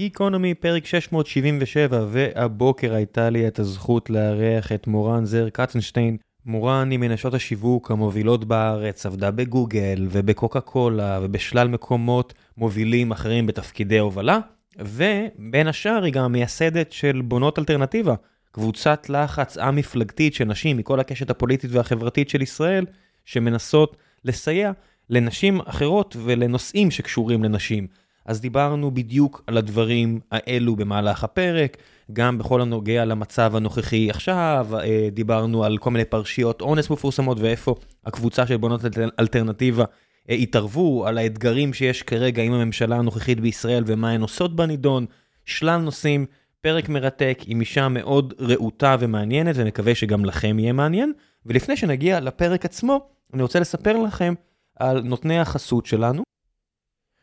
גיקונומי, פרק 677, והבוקר הייתה לי את הזכות לארח את מורן זר קצנשטיין. מורן היא מנשות השיווק המובילות בארץ, עבדה בגוגל ובקוקה קולה ובשלל מקומות מובילים אחרים בתפקידי הובלה, ובין השאר היא גם המייסדת של בונות אלטרנטיבה, קבוצת לחץ א-מפלגתית של נשים מכל הקשת הפוליטית והחברתית של ישראל, שמנסות לסייע לנשים אחרות ולנושאים שקשורים לנשים. אז דיברנו בדיוק על הדברים האלו במהלך הפרק, גם בכל הנוגע למצב הנוכחי עכשיו, אה, דיברנו על כל מיני פרשיות אונס מפורסמות ואיפה הקבוצה של בונות אלטרנטיבה אה, התערבו, על האתגרים שיש כרגע עם הממשלה הנוכחית בישראל ומה הן עושות בנידון, שלל נושאים, פרק מרתק עם אישה מאוד רהוטה ומעניינת ונקווה שגם לכם יהיה מעניין. ולפני שנגיע לפרק עצמו, אני רוצה לספר לכם על נותני החסות שלנו.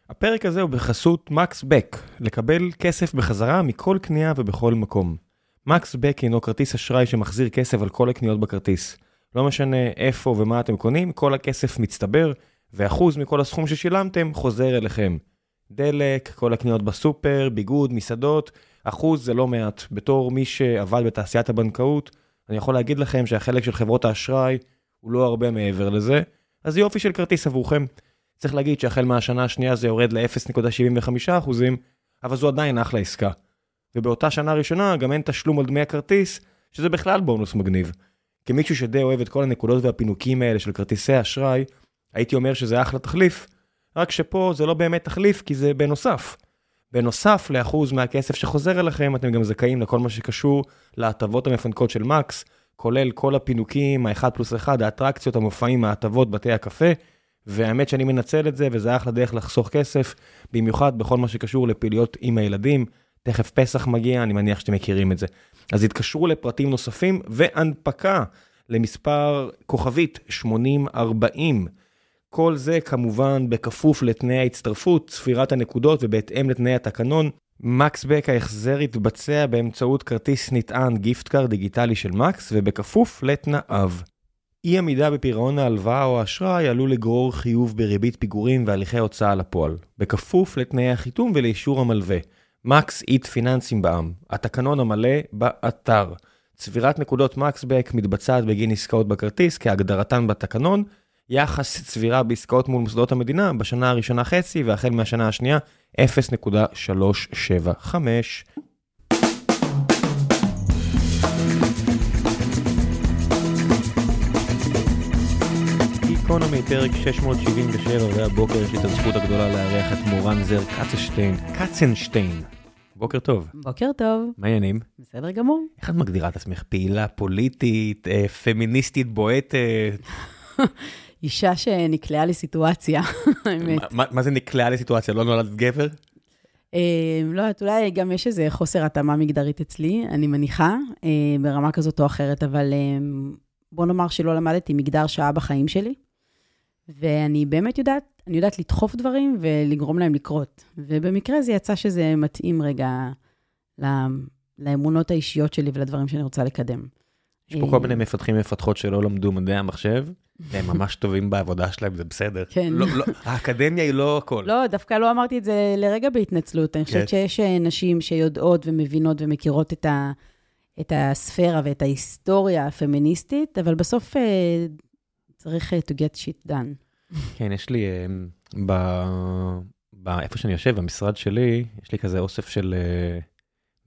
הפרק הזה הוא בחסות מקס בק, לקבל כסף בחזרה מכל קנייה ובכל מקום. מקס בק הינו כרטיס אשראי שמחזיר כסף על כל הקניות בכרטיס. לא משנה איפה ומה אתם קונים, כל הכסף מצטבר, ואחוז מכל הסכום ששילמתם חוזר אליכם. דלק, כל הקניות בסופר, ביגוד, מסעדות, אחוז זה לא מעט. בתור מי שעבד בתעשיית הבנקאות, אני יכול להגיד לכם שהחלק של חברות האשראי הוא לא הרבה מעבר לזה, אז יופי של כרטיס עבורכם. צריך להגיד שהחל מהשנה השנייה זה יורד ל-0.75%, אבל זו עדיין אחלה עסקה. ובאותה שנה ראשונה גם אין תשלום על דמי הכרטיס, שזה בכלל בונוס מגניב. כמישהו שדי אוהב את כל הנקודות והפינוקים האלה של כרטיסי אשראי, הייתי אומר שזה אחלה תחליף, רק שפה זה לא באמת תחליף כי זה בנוסף. בנוסף לאחוז מהכסף שחוזר אליכם, אתם גם זכאים לכל מה שקשור להטבות המפנקות של מקס, כולל כל הפינוקים, ה-1 פלוס 1, האטרקציות, המופעים, ההטבות, בתי הקפה, והאמת שאני מנצל את זה, וזה אחלה דרך לחסוך כסף, במיוחד בכל מה שקשור לפעילויות עם הילדים. תכף פסח מגיע, אני מניח שאתם מכירים את זה. אז התקשרו לפרטים נוספים והנפקה למספר כוכבית 8040. כל זה כמובן בכפוף לתנאי ההצטרפות, ספירת הנקודות ובהתאם לתנאי התקנון. מקסבק ההחזר יתבצע באמצעות כרטיס נטען גיפט קארד דיגיטלי של מקס ובכפוף לתנאיו. אי עמידה בפירעון ההלוואה או האשראי עלול לגרור חיוב בריבית פיגורים והליכי הוצאה לפועל, בכפוף לתנאי החיתום ולאישור המלווה. מקס איט פיננסים בע"מ, התקנון המלא באתר. צבירת נקודות מקסבק מתבצעת בגין עסקאות בכרטיס כהגדרתן בתקנון, יחס צבירה בעסקאות מול מוסדות המדינה בשנה הראשונה חצי והחל מהשנה השנייה 0.375. גיקונומי, פרק 677, והבוקר יש לי את הזכות הגדולה לארח את מורן זר קצנשטיין, קצנשטיין. בוקר טוב. בוקר טוב. מה העניינים? בסדר גמור. איך את מגדירה את עצמך? פעילה פוליטית, אה, פמיניסטית בועטת? אישה שנקלעה לסיטואציה, האמת. מה, זה נקלעה לסיטואציה? לא נולדת גבר? אה, לא יודעת, אולי גם יש איזה חוסר התאמה מגדרית אצלי, אני מניחה, אה, ברמה כזאת או אחרת, אבל בוא נאמר שלא למדתי מגדר שעה בחיים שלי, ואני באמת יודעת, אני יודעת לדחוף דברים ולגרום להם לקרות. ובמקרה זה יצא שזה מתאים רגע לאמונות האישיות שלי ולדברים שאני רוצה לקדם. יש פה כל מיני מפתחים ומפתחות שלא למדו מדעי המחשב, והם ממש טובים בעבודה שלהם, זה בסדר. כן. לא, לא, האקדמיה היא לא הכל. לא, דווקא לא אמרתי את זה לרגע בהתנצלות. אני חושבת שיש אה, נשים שיודעות ומבינות ומכירות את, ה, את הספירה ואת ההיסטוריה הפמיניסטית, אבל בסוף אה, צריך אה, to get shit done. כן, יש לי, ב, ב, איפה שאני יושב, במשרד שלי, יש לי כזה אוסף של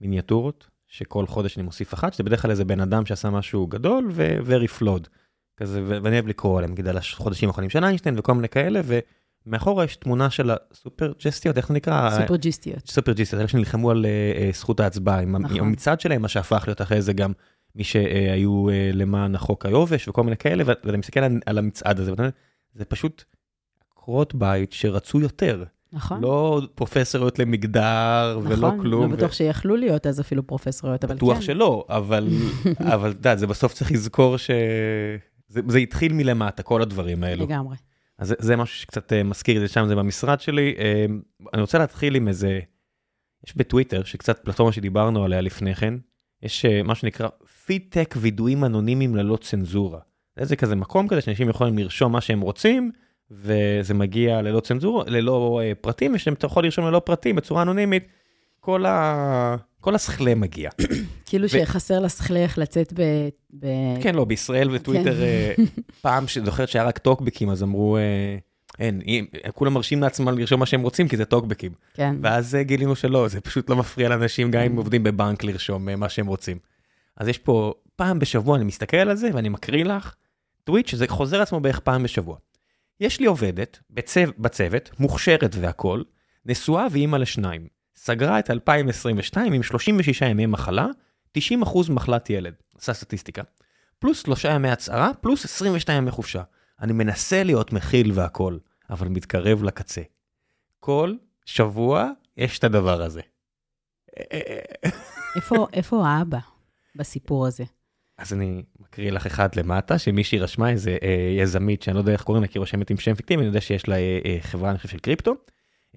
מיניאטורות. שכל חודש אני מוסיף אחת, שזה בדרך כלל איזה בן אדם שעשה משהו גדול ו-very flawed. כזה, ואני אוהב לקרוא עליהם, נגיד על החודשים האחרונים של איינשטיין וכל מיני כאלה, ומאחורה יש תמונה של הסופר ג'סטיות, איך זה נקרא? סופר ג'יסטיות. סופר ג'יסטיות, אלה שנלחמו על uh, זכות ההצבעה, עם נכון. המצעד שלהם, מה שהפך להיות אחרי זה גם מי שהיו uh, למען החוק היובש וכל מיני כאלה, ואני מסתכל על, המצעד הזה, זה פשוט עקרות בית שרצו יותר. נכון. לא פרופסוריות למגדר נכון, ולא כלום. נכון, לא בטוח ו... שיכלו להיות אז אפילו פרופסוריות, אבל כן. בטוח שלא, אבל, אבל אתה יודע, זה בסוף צריך לזכור שזה זה התחיל מלמטה, כל הדברים האלו. לגמרי. אז זה, זה משהו שקצת uh, מזכיר את זה שם, זה במשרד שלי. Uh, אני רוצה להתחיל עם איזה, יש בטוויטר, שקצת פלטפורמה שדיברנו עליה לפני כן, יש מה שנקרא פידטק וידועים אנונימיים ללא צנזורה. זה כזה מקום כזה שאנשים יכולים לרשום מה שהם רוצים, וזה מגיע ללא צנזורה, ללא uh, פרטים, ושאתה יכול לרשום ללא פרטים בצורה אנונימית. כל ה... כל הסכלה מגיע. כאילו שחסר לסכלה איך לצאת ב... ב... כן, לא, בישראל וטוויטר, כן. אה, פעם שזוכרת שהיה רק טוקבקים, אז אמרו, אה, אין, כולם מרשים לעצמם לרשום מה שהם רוצים, כי זה טוקבקים. כן. ואז אה, גילינו שלא, זה פשוט לא מפריע לאנשים, גם אם עובדים בבנק, לרשום אה, מה שהם רוצים. אז יש פה, פעם בשבוע אני מסתכל על זה, ואני מקריא לך טוויט שזה חוזר עצמו בערך פעם בשבוע. יש לי עובדת בצו, בצוות, מוכשרת והכול, נשואה ואימא לשניים. סגרה את 2022 עם 36 ימי מחלה, 90% מחלת ילד. עשה סטטיסטיקה. פלוס שלושה ימי הצהרה, פלוס 22 ימי חופשה. אני מנסה להיות מכיל והכול, אבל מתקרב לקצה. כל שבוע יש את הדבר הזה. איפה, איפה האבא בסיפור הזה? אז אני מקריא לך אחד למטה, שמישהי רשמה איזה אה, יזמית, שאני לא יודע איך קוראים לה, כי היא רושמת עם שם פיקטיבי, אני יודע שיש לה אה, אה, חברה, אני חושב, של קריפטו.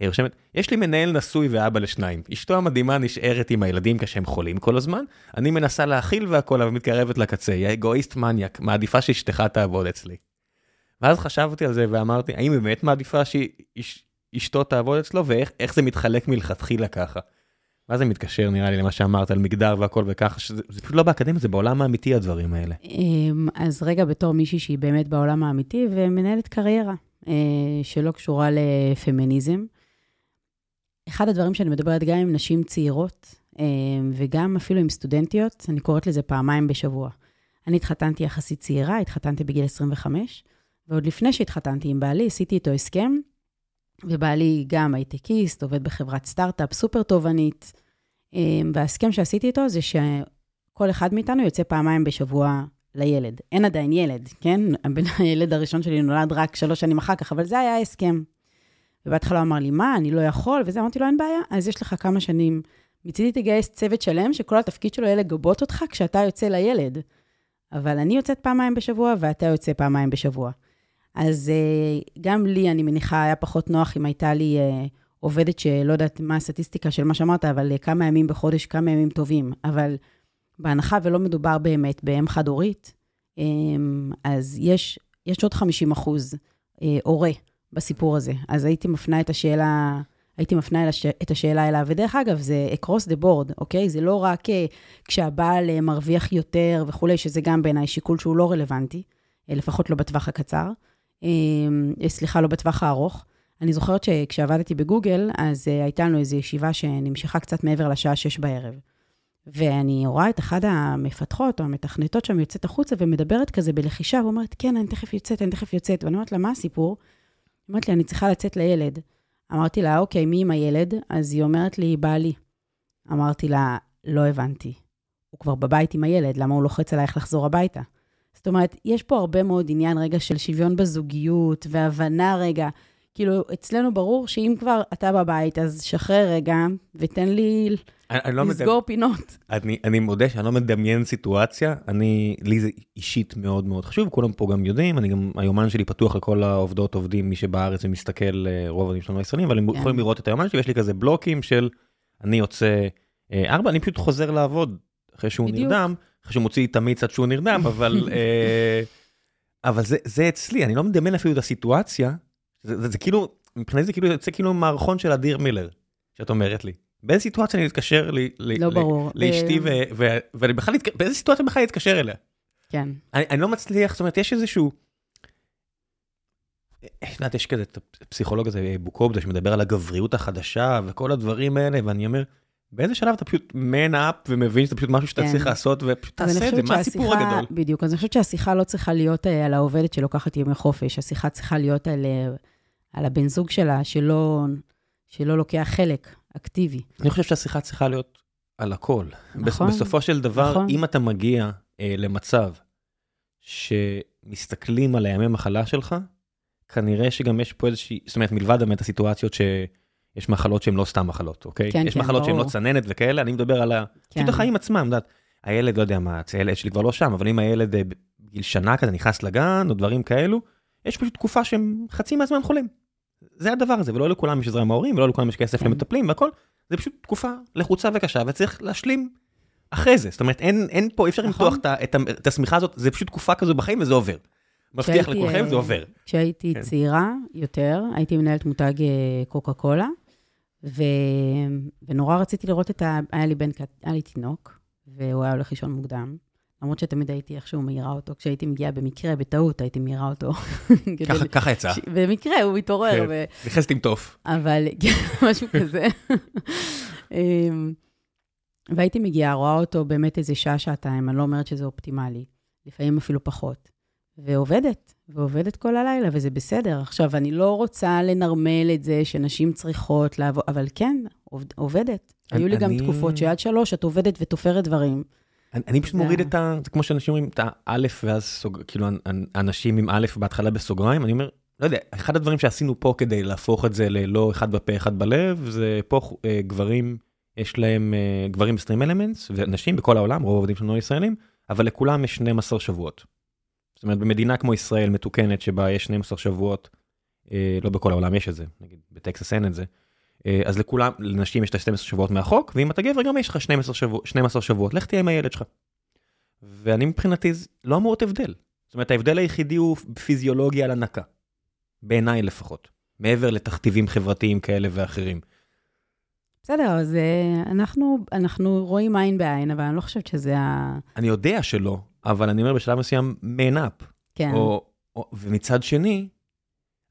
היא רושמת, יש לי מנהל נשוי ואבא לשניים. אשתו המדהימה נשארת עם הילדים כשהם חולים כל הזמן, אני מנסה להכיל והכל, אבל מתקרבת לקצה, היא אגואיסט מניאק, מעדיפה שאשתך תעבוד אצלי. ואז חשבתי על זה ואמרתי, האם באמת מעדיפה שאשתו תעבוד אצלו, ואיך איך זה מתחלק מלכתחילה ככה. ואז זה מתקשר נראה לי למה שאמרת על מגדר והכל וככה, שזה זה פשוט לא באקדמיה, זה בעולם האמיתי הדברים האלה. אמ, אז רגע, בתור מישהי שהיא באמת בעולם האמיתי ומנהלת קריירה אה, שלא קשורה לפמיניזם, אחד הדברים שאני מדברת גם עם נשים צעירות אה, וגם אפילו עם סטודנטיות, אני קוראת לזה פעמיים בשבוע. אני התחתנתי יחסית צעירה, התחתנתי בגיל 25, ועוד לפני שהתחתנתי עם בעלי, עשיתי איתו הסכם, ובעלי גם הייטקיסט, עובד בחברת סטארט-אפ סופר תובענית, אה, וההסכם שעשיתי איתו זה ש... כל אחד מאיתנו יוצא פעמיים בשבוע לילד. אין עדיין ילד, כן? הבן הילד הראשון שלי נולד רק שלוש שנים אחר כך, אבל זה היה ההסכם. ובהתחלה הוא אמר לי, מה, אני לא יכול, וזה, אמרתי לו, אין בעיה, אז יש לך כמה שנים. מצידי תגייס צוות שלם, שכל התפקיד שלו יהיה לגבות אותך כשאתה יוצא לילד. אבל אני יוצאת פעמיים בשבוע, ואתה יוצא פעמיים בשבוע. אז uh, גם לי, אני מניחה, היה פחות נוח אם הייתה לי uh, עובדת שלא יודעת מה הסטטיסטיקה של מה שאמרת, אבל uh, כמה ימים בחודש, כמה ימים טובים. אבל בהנחה ולא מדובר באמת באם חד-הורית, אמ, אז יש, יש עוד 50 אחוז אה, הורה בסיפור הזה. אז הייתי מפנה את השאלה, הייתי מפנה את השאלה אליו. ודרך אגב, זה across the board, אוקיי? זה לא רק אה, כשהבעל אה, מרוויח יותר וכולי, שזה גם בעיניי שיקול שהוא לא רלוונטי, אה, לפחות לא בטווח הקצר. אמ, אה, סליחה, לא בטווח הארוך. אני זוכרת שכשעבדתי בגוגל, אז אה, הייתה לנו איזו ישיבה שנמשכה קצת מעבר לשעה שש בערב. ואני רואה את אחת המפתחות או המתכנתות שם יוצאת החוצה ומדברת כזה בלחישה, ואומרת, כן, אני תכף יוצאת, אני תכף יוצאת. ואני אומרת לה, מה הסיפור? היא אומרת לי, אני צריכה לצאת לילד. אמרתי לה, אוקיי, מי עם הילד? אז היא אומרת לי, בעלי. אמרתי לה, לא הבנתי. הוא כבר בבית עם הילד, למה הוא לוחץ עלייך לחזור הביתה? זאת אומרת, יש פה הרבה מאוד עניין רגע של שוויון בזוגיות והבנה רגע. כאילו, אצלנו ברור שאם כבר אתה בבית, אז שחרר רגע ותן לי אני, אני לא לסגור מדמ... פינות. אני, אני מודה שאני לא מדמיין סיטואציה, אני, לי זה אישית מאוד מאוד חשוב, כולם פה גם יודעים, אני גם, היומן שלי פתוח לכל העובדות עובדים, מי שבארץ ומסתכל, אה, רוב העובדים שלנו הישראלים, אבל הם כן. יכולים לראות את היומן שלי, ויש לי כזה בלוקים של אני יוצא אה, ארבע, אני פשוט חוזר לעבוד אחרי שהוא בדיוק. נרדם, אחרי שהוא מוציא את המיץ עד שהוא נרדם, אבל, אה, אבל זה, זה אצלי, אני לא מדמיין אפילו את הסיטואציה, זה, זה, זה כאילו, מבחינתי זה כאילו יוצא כאילו מערכון של אדיר מילר, שאת אומרת לי. באיזה סיטואציה אני אתקשר לי, לי, לא לי- ברור. לאשתי, ו- ו- ואני בכלל, אתק- באיזה סיטואציה בכלל אתקשר אליה? כן. אני, אני לא מצליח, זאת אומרת, יש איזשהו... את יודעת, יש כזה את הפסיכולוג הזה, בוקובדה, שמדבר על הגבריות החדשה וכל הדברים האלה, ואני אומר, באיזה שלב אתה פשוט man up ומבין שזה פשוט משהו שאתה כן. צריך לעשות, ופשוט תעשה את זה, מה הסיפור הגדול? בדיוק, אז אני חושבת שהשיחה לא צריכה להיות אה, על העובדת שלוקחת ימי חופש, השיחה צריכה להיות על, אה, על הבן זוג שלה, שלא, שלא לוקח חלק אקטיבי. אני חושב שהשיחה צריכה להיות על הכל. נכון, בס- בסופו של דבר, נכון. אם אתה מגיע אה, למצב שמסתכלים על הימי מחלה שלך, כנראה שגם יש פה איזושהי, זאת אומרת, מלבד באמת הסיטואציות שיש מחלות שהן לא סתם מחלות, אוקיי? כן, יש כן, מחלות שהן לא. צננת וכאלה, אני מדבר על ה... כן. פשוט החיים עצמם, את יודעת, הילד, לא יודע מה, הילד שלי כבר לא שם, אבל אם הילד אה, בגיל שנה כזה נכנס לגן או דברים כאלו, יש פשוט תקופה שהם חצי מהזמן חולים. זה הדבר הזה, ולא לכולם יש עזרה מההורים, ולא לכולם יש כסף כן. למטפלים והכל, זה פשוט תקופה לחוצה וקשה, וצריך להשלים אחרי זה. זאת אומרת, אין, אין פה, אי אפשר נכון. למתוח את את השמיכה הזאת, זה פשוט תקופה כזו בחיים וזה עובר. מבטיח לכולכם, אה, זה עובר. כשהייתי כן. צעירה יותר, הייתי מנהלת מותג אה, קוקה קולה, ו... ונורא רציתי לראות את ה... היה לי בן, היה לי תינוק, והוא היה הולך לישון מוקדם. למרות שתמיד הייתי איכשהו מעירה אותו, כשהייתי מגיעה במקרה, בטעות, הייתי מעירה אותו. ככה, יצא. במקרה, הוא מתעורר. כן. נכנסת עם תוף. אבל, כן, משהו כזה. אמ, והייתי מגיעה, רואה אותו באמת איזה שעה, שעתיים, אני לא אומרת שזה אופטימלי, לפעמים אפילו פחות. ועובדת, ועובדת כל הלילה, וזה בסדר. עכשיו, אני לא רוצה לנרמל את זה שנשים צריכות לעבוד, אבל כן, עובדת. אני, היו לי גם תקופות שעד שלוש את עובדת ותופרת דברים. אני, אני פשוט מוריד את ה... זה כמו שאנשים אומרים את האלף, ואז סוג... כאילו, אנשים עם א' בהתחלה בסוגריים, אני אומר, לא יודע, אחד הדברים שעשינו פה כדי להפוך את זה ללא אחד בפה, אחד בלב, זה פה אה, גברים, יש להם, אה, גברים בסטרים אלמנטס, ונשים בכל העולם, רוב העובדים שלנו ישראלים, אבל לכולם יש 12 שבועות. זאת אומרת, במדינה כמו ישראל מתוקנת, שבה יש 12 שבועות, אה, לא בכל העולם יש את זה, נגיד בטקסס אין את זה, אה, אז לכולם, לנשים יש את ה-12 שבועות מהחוק, ואם אתה גבר גם יש לך 12, שבוע, 12 שבועות, לך תהיה עם הילד שלך. ואני מבחינתי לא אמור להיות הבדל. זאת אומרת, ההבדל היחידי הוא פיזיולוגיה על הנקה. בעיניי לפחות. מעבר לתכתיבים חברתיים כאלה ואחרים. בסדר, אז אה, אנחנו, אנחנו רואים עין בעין, אבל אני לא חושבת שזה ה... אני יודע שלא, אבל אני אומר בשלב מסוים, man up. כן. או, או, ומצד שני,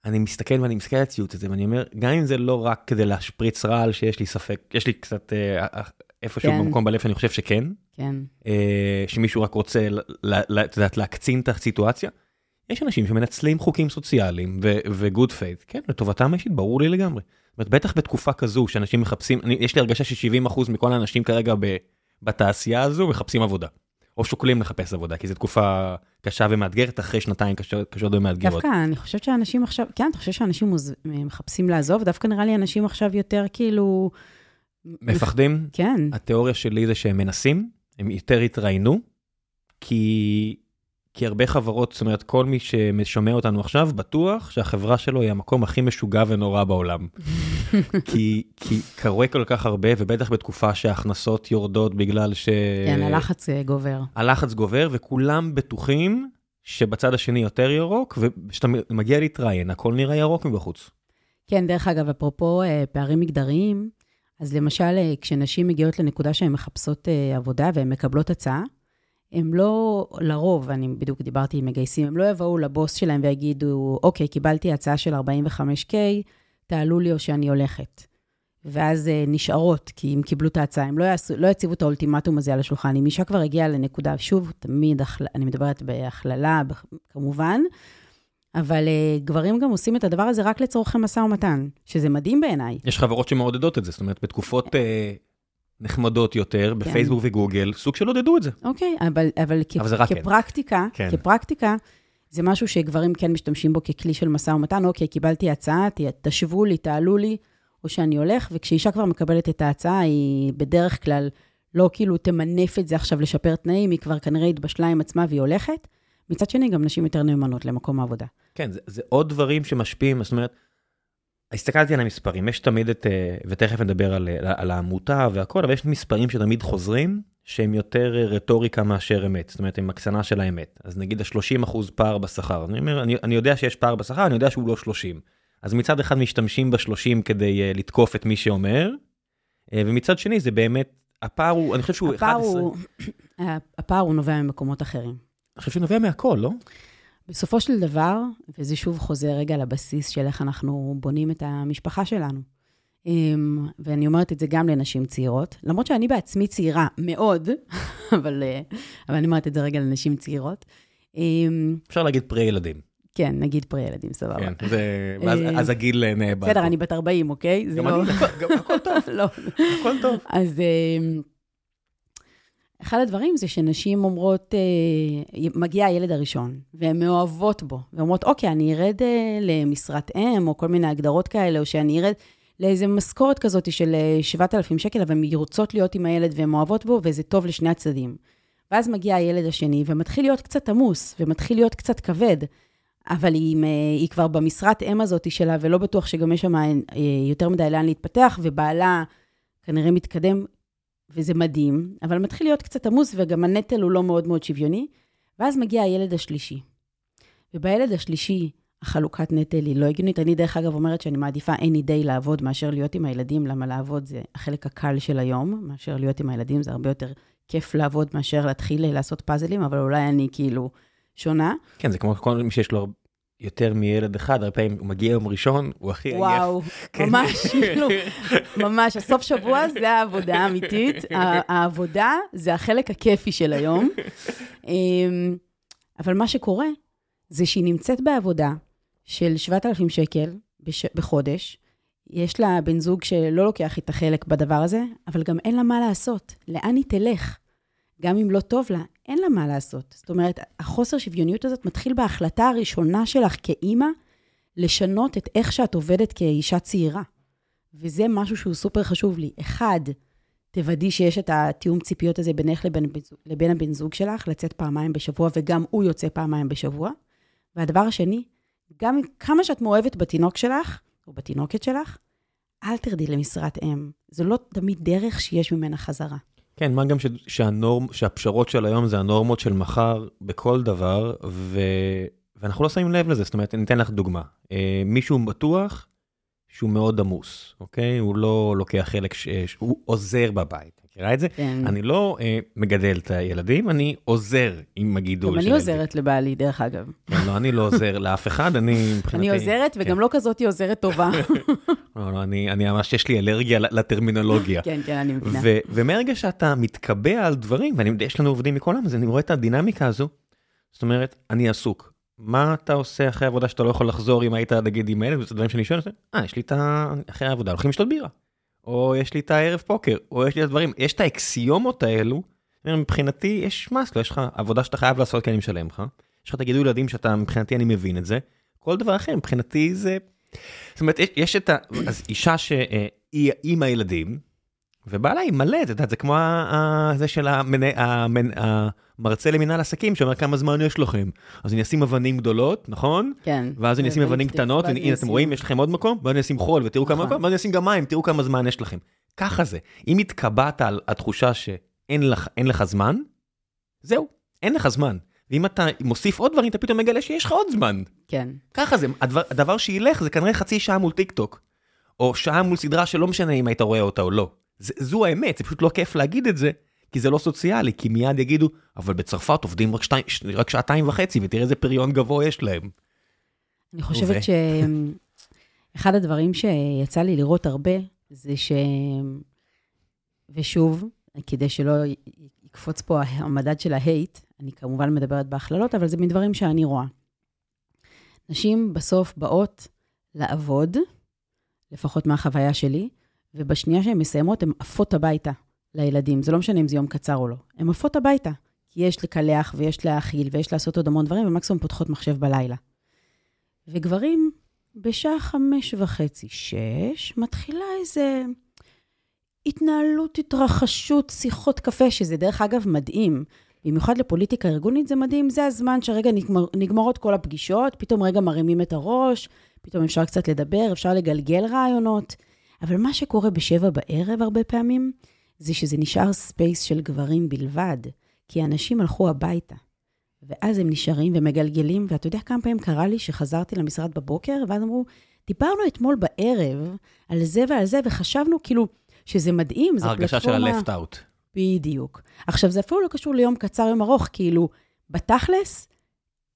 אני מסתכל ואני מסתכל על הציטוט הזה, ואני אומר, גם אם זה לא רק כדי להשפריץ רעל, שיש לי ספק, יש לי קצת אה, אה איפשהו כן. במקום בלב שאני חושב שכן. כן. אה, שמישהו רק רוצה, את יודעת, להקצין את הסיטואציה. יש אנשים שמנצלים חוקים סוציאליים ו good fight, כן, לטובתם האישית, ברור לי לגמרי. זאת אומרת, בטח בתקופה כזו שאנשים מחפשים, אני, יש לי הרגשה ש-70% מכל האנשים כרגע ב, בתעשייה הזו מחפשים עבודה. או שוקלים לחפש עבודה, כי זו תקופה קשה ומאתגרת אחרי שנתיים קשות, קשות ומאתגרות. דווקא, אני חושבת שאנשים עכשיו, כן, אתה חושב שאנשים מוז... מחפשים לעזוב? דווקא נראה לי אנשים עכשיו יותר כאילו... מפחדים? כן. התיאוריה שלי זה שהם מנסים, הם יותר התראיינו, כי כי הרבה חברות, זאת אומרת, כל מי ששומע אותנו עכשיו, בטוח שהחברה שלו היא המקום הכי משוגע ונורא בעולם. כי, כי קורה כל כך הרבה, ובטח בתקופה שההכנסות יורדות בגלל ש... כן, הלחץ אה, גובר. הלחץ גובר, וכולם בטוחים שבצד השני יותר ירוק, וכשאתה מגיע להתראיין, הכל נראה ירוק מבחוץ. כן, דרך אגב, אפרופו אה, פערים מגדריים, אז למשל, אה, כשנשים מגיעות לנקודה שהן מחפשות עבודה והן מקבלות הצעה, הם לא, לרוב, אני בדיוק דיברתי עם מגייסים, הם לא יבואו לבוס שלהם ויגידו, אוקיי, קיבלתי הצעה של 45K, תעלו לי או שאני הולכת. ואז uh, נשארות, כי הם קיבלו את ההצעה, הם לא, יעשו, לא יציבו את האולטימטום הזה על השולחן. אם אישה כבר הגיעה לנקודה, שוב, תמיד, אני מדברת בהכללה, כמובן, אבל uh, גברים גם עושים את הדבר הזה רק לצורכי משא ומתן, שזה מדהים בעיניי. יש חברות שמעודדות את זה, זאת אומרת, בתקופות... Uh... נחמדות יותר כן. בפייסבוק וגוגל, סוג של עודדו את זה. אוקיי, אבל, אבל, אבל כ- כפרקטיקה, כן. כפרקטיקה, זה משהו שגברים כן משתמשים בו ככלי של משא ומתן, אוקיי, קיבלתי הצעה, תשבו לי, תעלו לי, או שאני הולך, וכשאישה כבר מקבלת את ההצעה, היא בדרך כלל לא כאילו תמנף את זה עכשיו לשפר תנאים, היא כבר כנראה התבשלה עם עצמה והיא הולכת. מצד שני, גם נשים יותר נאמנות למקום העבודה. כן, זה, זה עוד דברים שמשפיעים, זאת אומרת, הסתכלתי על המספרים, יש תמיד את, אה, ותכף נדבר על, על העמותה והכל, אבל יש מספרים שתמיד חוזרים, שהם יותר אה, רטוריקה מאשר אמת, זאת אומרת, הם הקצנה של האמת. אז נגיד ה-30 אחוז פער בשכר, אני אומר, אני, אני יודע שיש פער בשכר, אני יודע שהוא לא 30. אז מצד אחד משתמשים ב-30 כדי לתקוף את מי שאומר, ומצד שני זה באמת, הפער הוא, אני חושב שהוא 11. הוא, הפער הוא נובע ממקומות אחרים. אני חושב שהוא נובע מהכל, לא? בסופו של דבר, וזה שוב חוזר רגע לבסיס של איך אנחנו בונים את המשפחה שלנו. אמ, ואני אומרת את זה גם לנשים צעירות, למרות שאני בעצמי צעירה מאוד, אבל, אה, אבל אני אומרת את זה רגע לנשים צעירות. אמ, אפשר להגיד פרי ילדים. כן, נגיד פרי ילדים, סבבה. כן, זה, ואז, אמ, אז הגיל נאבד. בסדר, אני בת 40, אוקיי? גם לא... אני, גם הכל טוב. לא. הכל טוב. אז... אחד הדברים זה שנשים אומרות, אה, מגיע הילד הראשון, והן מאוהבות בו, ואומרות, אוקיי, אני ארד אה, למשרת אם, או כל מיני הגדרות כאלה, או שאני ארד לאיזה משכורת כזאת של 7,000 אה, שקל, אבל הן רוצות להיות עם הילד והן מאוהבות בו, וזה טוב לשני הצדדים. ואז מגיע הילד השני, ומתחיל להיות קצת עמוס, ומתחיל להיות קצת כבד, אבל היא, היא כבר במשרת אם הזאת שלה, ולא בטוח שגם יש שם יותר מדי לאן להתפתח, ובעלה כנראה מתקדם וזה מדהים, אבל מתחיל להיות קצת עמוס, וגם הנטל הוא לא מאוד מאוד שוויוני, ואז מגיע הילד השלישי. ובילד השלישי, החלוקת נטל היא לא הגיונית. אני דרך אגב אומרת שאני מעדיפה any day לעבוד מאשר להיות עם הילדים, למה לעבוד זה החלק הקל של היום, מאשר להיות עם הילדים, זה הרבה יותר כיף לעבוד מאשר להתחיל לעשות פאזלים, אבל אולי אני כאילו שונה. כן, זה כמו כל מי שיש לו יותר מילד אחד, הרבה פעמים הוא מגיע יום ראשון, הוא הכי עייף. וואו, כן. ממש, כאילו, ממש, הסוף שבוע זה העבודה האמיתית, העבודה זה החלק הכיפי של היום. אמ, אבל מה שקורה, זה שהיא נמצאת בעבודה של 7,000 שקל בש- בחודש, יש לה בן זוג שלא לוקח איתה חלק בדבר הזה, אבל גם אין לה מה לעשות. לאן היא תלך? גם אם לא טוב לה, אין לה מה לעשות. זאת אומרת, החוסר שוויוניות הזאת מתחיל בהחלטה הראשונה שלך כאימא, לשנות את איך שאת עובדת כאישה צעירה. וזה משהו שהוא סופר חשוב לי. אחד, תוודאי שיש את התיאום ציפיות הזה בינך לבין, לבין הבן זוג שלך, לצאת פעמיים בשבוע, וגם הוא יוצא פעמיים בשבוע. והדבר השני, גם כמה שאת מאוהבת בתינוק שלך, או בתינוקת שלך, אל תרדי למשרת אם. זו לא תמיד דרך שיש ממנה חזרה. כן, מה גם ש, שהנורם, שהפשרות של היום זה הנורמות של מחר בכל דבר, ו, ואנחנו לא שמים לב לזה, זאת אומרת, אני אתן לך דוגמה. אה, מישהו בטוח שהוא מאוד עמוס, אוקיי? הוא לא לוקח חלק, ש, ש, הוא עוזר בבית, מכירה את זה? כן. אני לא אה, מגדל את הילדים, אני עוזר עם הגידול גם של אני הילדים. עוזרת לבעלי, דרך אגב. כן, לא, אני לא עוזר לאף אחד, אני מבחינתי... אני עוזרת, וגם כן. לא כזאת עוזרת טובה. לא, לא, אני, אני ממש, יש לי אלרגיה לטרמינולוגיה. כן, כן, אני מבינה. ו- ומרגע שאתה מתקבע על דברים, ויש לנו עובדים מכל העם, אז אני רואה את הדינמיקה הזו, זאת אומרת, אני עסוק. מה אתה עושה אחרי העבודה שאתה לא יכול לחזור אם היית נגיד עם הילד, וזה דברים שאני שואל, אה, יש לי את ה... אחרי העבודה, הולכים לשתות בירה. או יש לי את הערב פוקר, או יש לי את הדברים, יש את האקסיומות האלו, מבחינתי יש מס, לא, יש לך עבודה שאתה חייב לעשות כי אני משלם לך, יש לך את הגידול ילדים שאתה, מבחינתי אני מבין את זה, כל דבר אחר, מבחינתי זה... זאת אומרת, יש, יש את ה... אז אישה שהיא עם הילדים, ובעלה היא מלא, את יודעת, זה כמו זה של המרצה למנהל עסקים שאומר כמה זמן יש לכם. אז אני אשים אבנים גדולות, נכון? כן. ואז אני אשים ואז אבנים קטנות, אני אתם אשים- רואים, יש לכם עוד מקום, ואז אני אשים חול ותראו כמה נכון. מקום, ואז אני אשים גם מים, תראו כמה זמן יש לכם. ככה זה. אם התקבעת על התחושה שאין לך, לך זמן, זהו, אין לך זמן. ואם אתה מוסיף עוד דברים, אתה פתאום מגלה שיש לך עוד זמן. כן. ככה זה, הדבר, הדבר שילך זה כנראה חצי שעה מול טיק טוק. או שעה מול סדרה שלא משנה אם היית רואה אותה או לא. זה, זו האמת, זה פשוט לא כיף להגיד את זה, כי זה לא סוציאלי, כי מיד יגידו, אבל בצרפת עובדים רק, שתי, רק שעתיים וחצי, ותראה איזה פריון גבוה יש להם. אני ו- חושבת שאחד הדברים שיצא לי לראות הרבה, זה ש... ושוב, כדי שלא יקפוץ פה המדד של ההייט, אני כמובן מדברת בהכללות, אבל זה מדברים שאני רואה. נשים בסוף באות לעבוד, לפחות מהחוויה שלי, ובשנייה שהן מסיימות, הן עפות הביתה לילדים. זה לא משנה אם זה יום קצר או לא. הן עפות הביתה, כי יש לקלח ויש להאכיל ויש לעשות עוד המון דברים, ומקסימום פותחות מחשב בלילה. וגברים, בשעה חמש וחצי, שש, מתחילה איזה התנהלות, התרחשות, שיחות קפה, שזה דרך אגב מדהים. במיוחד לפוליטיקה ארגונית זה מדהים, זה הזמן שרגע נגמר, נגמרות כל הפגישות, פתאום רגע מרימים את הראש, פתאום אפשר קצת לדבר, אפשר לגלגל רעיונות. אבל מה שקורה בשבע בערב הרבה פעמים, זה שזה נשאר space של גברים בלבד, כי אנשים הלכו הביתה. ואז הם נשארים ומגלגלים, ואתה יודע כמה פעמים קרה לי שחזרתי למשרד בבוקר, ואז אמרו, דיברנו אתמול בערב על זה ועל זה, וחשבנו כאילו שזה מדהים, זו ההרגשה של פלטפורמה... ה-left out. בדיוק. עכשיו, זה אפילו לא קשור ליום קצר, יום ארוך, כאילו, בתכלס,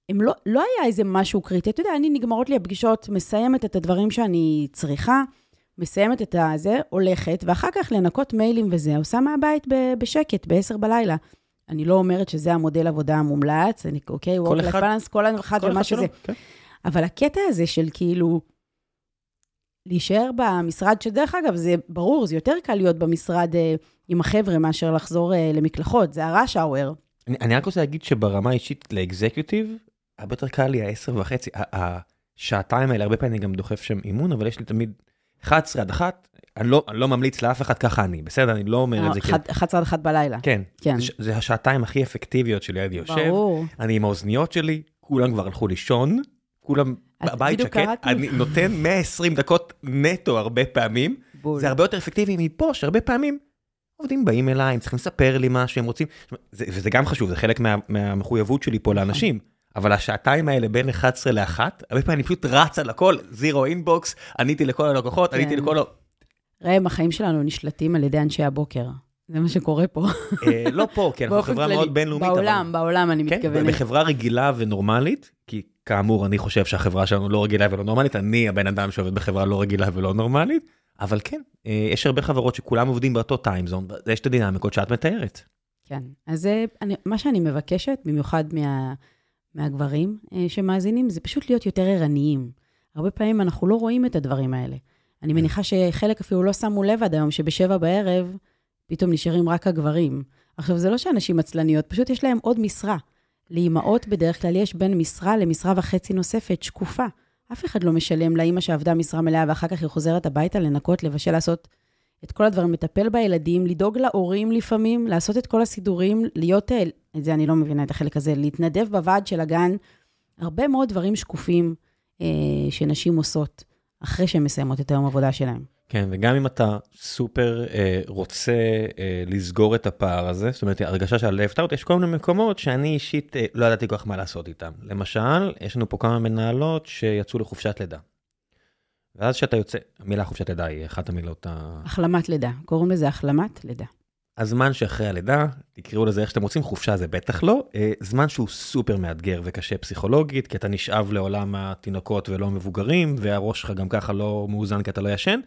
הם לא, לא היה איזה משהו קריטי. אתה יודע, אני, נגמרות לי הפגישות, מסיימת את הדברים שאני צריכה, מסיימת את הזה, הולכת, ואחר כך לנקות מיילים וזה, עושה מהבית ב- בשקט, ב-10 בלילה. אני לא אומרת שזה המודל עבודה המומלץ, אני, אוקיי, life אחד- balance, כל אחד ומה שזה. כן. אבל הקטע הזה של כאילו, להישאר במשרד, שדרך אגב, זה ברור, זה יותר קל להיות במשרד אה, עם החבר'ה מאשר לחזור אה, למקלחות, זה הראש האואר. אני, אני רק רוצה להגיד שברמה האישית לאקזקיוטיב, הרבה יותר קל לי ה-10 וחצי, השעתיים האלה, הרבה פעמים אני גם דוחף שם אימון, אבל יש לי תמיד 11 עד 1, אני לא, אני לא ממליץ לאף אחד ככה אני, בסדר? אני לא אומר את זה כאילו. 11 עד 1 בלילה. כן, כן. זה, זה השעתיים הכי אפקטיביות שלי, אני יושב, ברור. אני עם האוזניות שלי, כולם כבר הלכו לישון, כולם בבית שקט. אני נותן 120 דקות נטו הרבה פעמים, בול. זה הרבה יותר אפקטיבי מפה, שהרבה פעמים עובדים באים אליי, הם צריכים לספר לי משהו, הם רוצים, זה, וזה גם חשוב, זה חלק מה, מהמחויבות שלי פה לאנשים. אבל השעתיים האלה בין 11 ל-1, הרבה פעמים אני פשוט רץ על הכל, זירו אינבוקס, עניתי לכל הלקוחות, עניתי כן. לכל ה... ראם, החיים שלנו נשלטים על ידי אנשי הבוקר. זה מה שקורה פה. אה, לא פה, כי אנחנו חברה. מאוד בינלאומית. בעולם, בעולם אני כן, מתכוונת. בחברה רגילה ונורמלית, כי כאמור, אני חושב שהחברה שלנו לא רגילה ולא נורמלית, אני הבן אדם שעובד בחברה לא רגילה ולא נורמלית, אבל כן, אה, יש הרבה חברות שכולם עובדים באותו טיימזון, יש את הדינמיקות שאת מתארת. כן. אז אני, מה שאני מבקשת, במיוחד מה, מהגברים אה, שמאזינים, זה פשוט להיות יותר ערניים. הרבה פעמים אנחנו לא רואים את הדברים האלה. אני מניחה שחלק אפילו לא שמו לב עד היום, שבשבע בערב פתאום נשארים רק הגברים. עכשיו, זה לא שאנשים עצלניות, פשוט יש להם עוד משרה. לאימהות בדרך כלל יש בין משרה למשרה וחצי נוספת, שקופה. אף אחד לא משלם לאימא שעבדה משרה מלאה ואחר כך היא חוזרת הביתה לנקות, לבשל, לעשות את כל הדברים, לטפל בילדים, לדאוג להורים לפעמים, לעשות את כל הסידורים, להיות, אה, את זה אני לא מבינה את החלק הזה, להתנדב בוועד של הגן. הרבה מאוד דברים שקופים אה, שנשים עושות אחרי שהן מסיימות את היום העבודה שלהן. כן, וגם אם אתה סופר אה, רוצה אה, לסגור את הפער הזה, זאת אומרת, הרגשה של out, יש כל מיני מקומות שאני אישית אה, לא ידעתי כל כך מה לעשות איתם. למשל, יש לנו פה כמה מנהלות שיצאו לחופשת לידה. ואז כשאתה יוצא, המילה חופשת לידה היא אחת המילות ה... החלמת לידה, קוראים לזה החלמת לידה. הזמן שאחרי הלידה, תקראו לזה איך שאתם רוצים, חופשה זה בטח לא, אה, זמן שהוא סופר מאתגר וקשה פסיכולוגית, כי אתה נשאב לעולם התינוקות ולא המבוגרים, והראש שלך גם ככה לא מאוזן כי אתה לא ישן,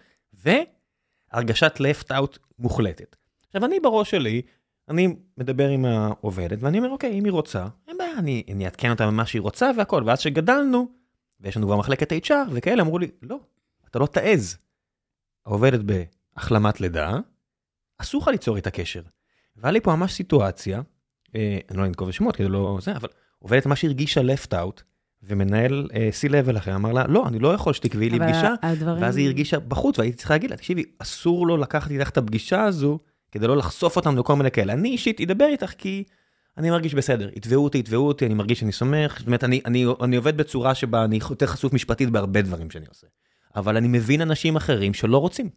והרגשת left out מוחלטת. עכשיו אני בראש שלי, אני מדבר עם העובדת ואני אומר אוקיי אם היא רוצה, אין בעיה, אני, אני אעדכן אותה במה שהיא רוצה והכל, ואז שגדלנו, ויש לנו כבר מחלקת HR וכאלה, אמרו לי לא, אתה לא תעז. העובדת בהחלמת לידה, אסור לך ליצור איתה קשר. והיה לי פה ממש סיטואציה, אה, אני לא אנקוב בשמות כדי לא זה, אבל עובדת ממש הרגישה left out, ומנהל אה, C-Level אחר אמר לה, לא, אני לא יכול שתקבעי לי פגישה, הדברים... ואז היא הרגישה בחוץ, והייתי צריכה להגיד לה, תקשיבי, אסור לו לקחת איתך את הפגישה הזו, כדי לא לחשוף אותם לכל מיני כאלה. אני אישית אדבר איתך כי אני מרגיש בסדר, יתבעו אותי, יתבעו אותי, אני מרגיש שאני סומך, זאת אומרת, אני, אני, אני עובד בצורה שבה אני יותר חשוף משפטית בהרבה דברים שאני עושה. אבל אני מבין אנשים אחרים שלא רוצים.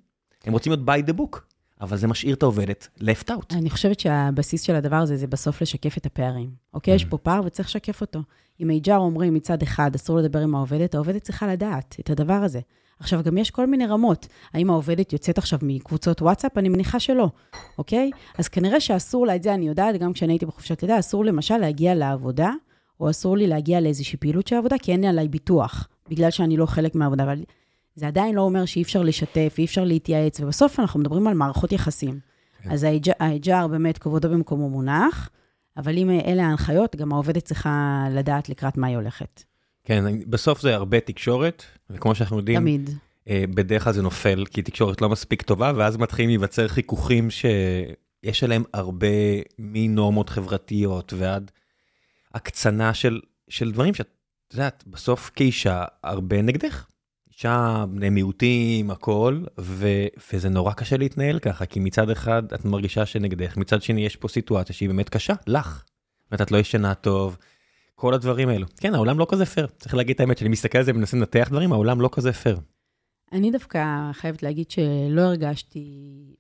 הם רוצים להיות by the book, אבל זה משאיר את העובדת left out. אני חושבת שהבסיס של הדבר הזה, זה בסוף לשקף את הפערים. אוקיי? יש פה פער וצריך לשקף אותו. אם HR אומרים מצד אחד, אסור לדבר עם העובדת, העובדת צריכה לדעת את הדבר הזה. עכשיו, גם יש כל מיני רמות. האם העובדת יוצאת עכשיו מקבוצות וואטסאפ? אני מניחה שלא, אוקיי? אז כנראה שאסור לה, את זה אני יודעת, גם כשאני הייתי בחופשת לידה, אסור למשל להגיע לעבודה, או אסור לי להגיע לאיזושהי פעילות של עבודה, כי אין לי עליי ביטוח, בגלל שאני לא חלק מהעבודה. אבל זה עדיין לא אומר שאי אפשר לשתף, אי אפשר להתייעץ, ובסוף אנחנו מדברים על מערכות יחסים. כן. אז ה-HR באמת כבודו במקומו מונח, אבל אם אלה ההנחיות, גם העובדת צריכה לדעת לקראת מה היא הולכת. כן, בסוף זה הרבה תקשורת, וכמו שאנחנו יודעים, תמיד. אה, בדרך כלל זה נופל, כי תקשורת לא מספיק טובה, ואז מתחילים להיווצר חיכוכים שיש עליהם הרבה מנורמות חברתיות ועד הקצנה של, של דברים שאת יודעת, בסוף כאישה הרבה נגדך. אישה, בני מיעוטים, הכל, ו, וזה נורא קשה להתנהל ככה, כי מצד אחד את מרגישה שנגדך, מצד שני יש פה סיטואציה שהיא באמת קשה, לך. זאת את לא ישנה טוב, כל הדברים האלו. כן, העולם לא כזה פייר, צריך להגיד את האמת, כשאני מסתכל על זה ומנסה לנתח דברים, העולם לא כזה פייר. אני דווקא חייבת להגיד שלא הרגשתי,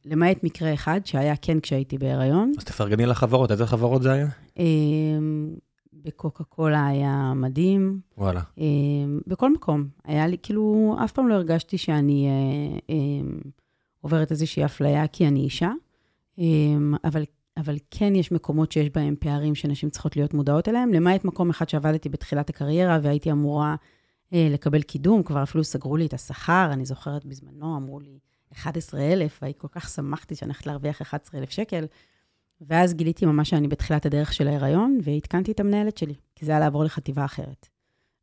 למעט מקרה אחד, שהיה כן כשהייתי בהיריון. אז תפרגני לחברות, איזה חברות זה היה? בקוקה קולה היה מדהים, וואלה. אמ, בכל מקום. היה לי, כאילו, אף פעם לא הרגשתי שאני אה, אמ, עוברת איזושהי אפליה כי אני אישה, אמ, אבל, אבל כן יש מקומות שיש בהם פערים שנשים צריכות להיות מודעות אליהם, למעט מקום אחד שעבדתי בתחילת הקריירה והייתי אמורה אה, לקבל קידום, כבר אפילו סגרו לי את השכר, אני זוכרת בזמנו, אמרו לי 11,000, והייתי כל כך שמחתי שאני הולכת להרוויח 11,000 שקל. ואז גיליתי ממש שאני בתחילת הדרך של ההיריון, ועדכנתי את המנהלת שלי, כי זה היה לעבור לחטיבה אחרת.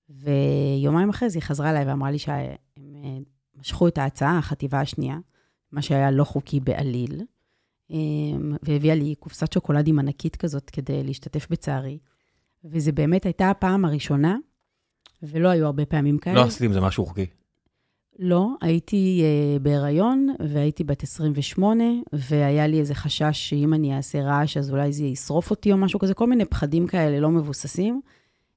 ויומיים אחרי זה היא חזרה אליי ואמרה לי שהם אה, משכו את ההצעה, החטיבה השנייה, מה שהיה לא חוקי בעליל, אה, והביאה לי קופסת שוקולדים ענקית כזאת כדי להשתתף בצערי. וזה באמת הייתה הפעם הראשונה, ולא היו הרבה פעמים כאלה. לא עשיתי עם זה משהו חוקי. לא, הייתי uh, בהיריון והייתי בת 28, והיה לי איזה חשש שאם אני אעשה רעש, אז אולי זה ישרוף אותי או משהו כזה, כל מיני פחדים כאלה לא מבוססים.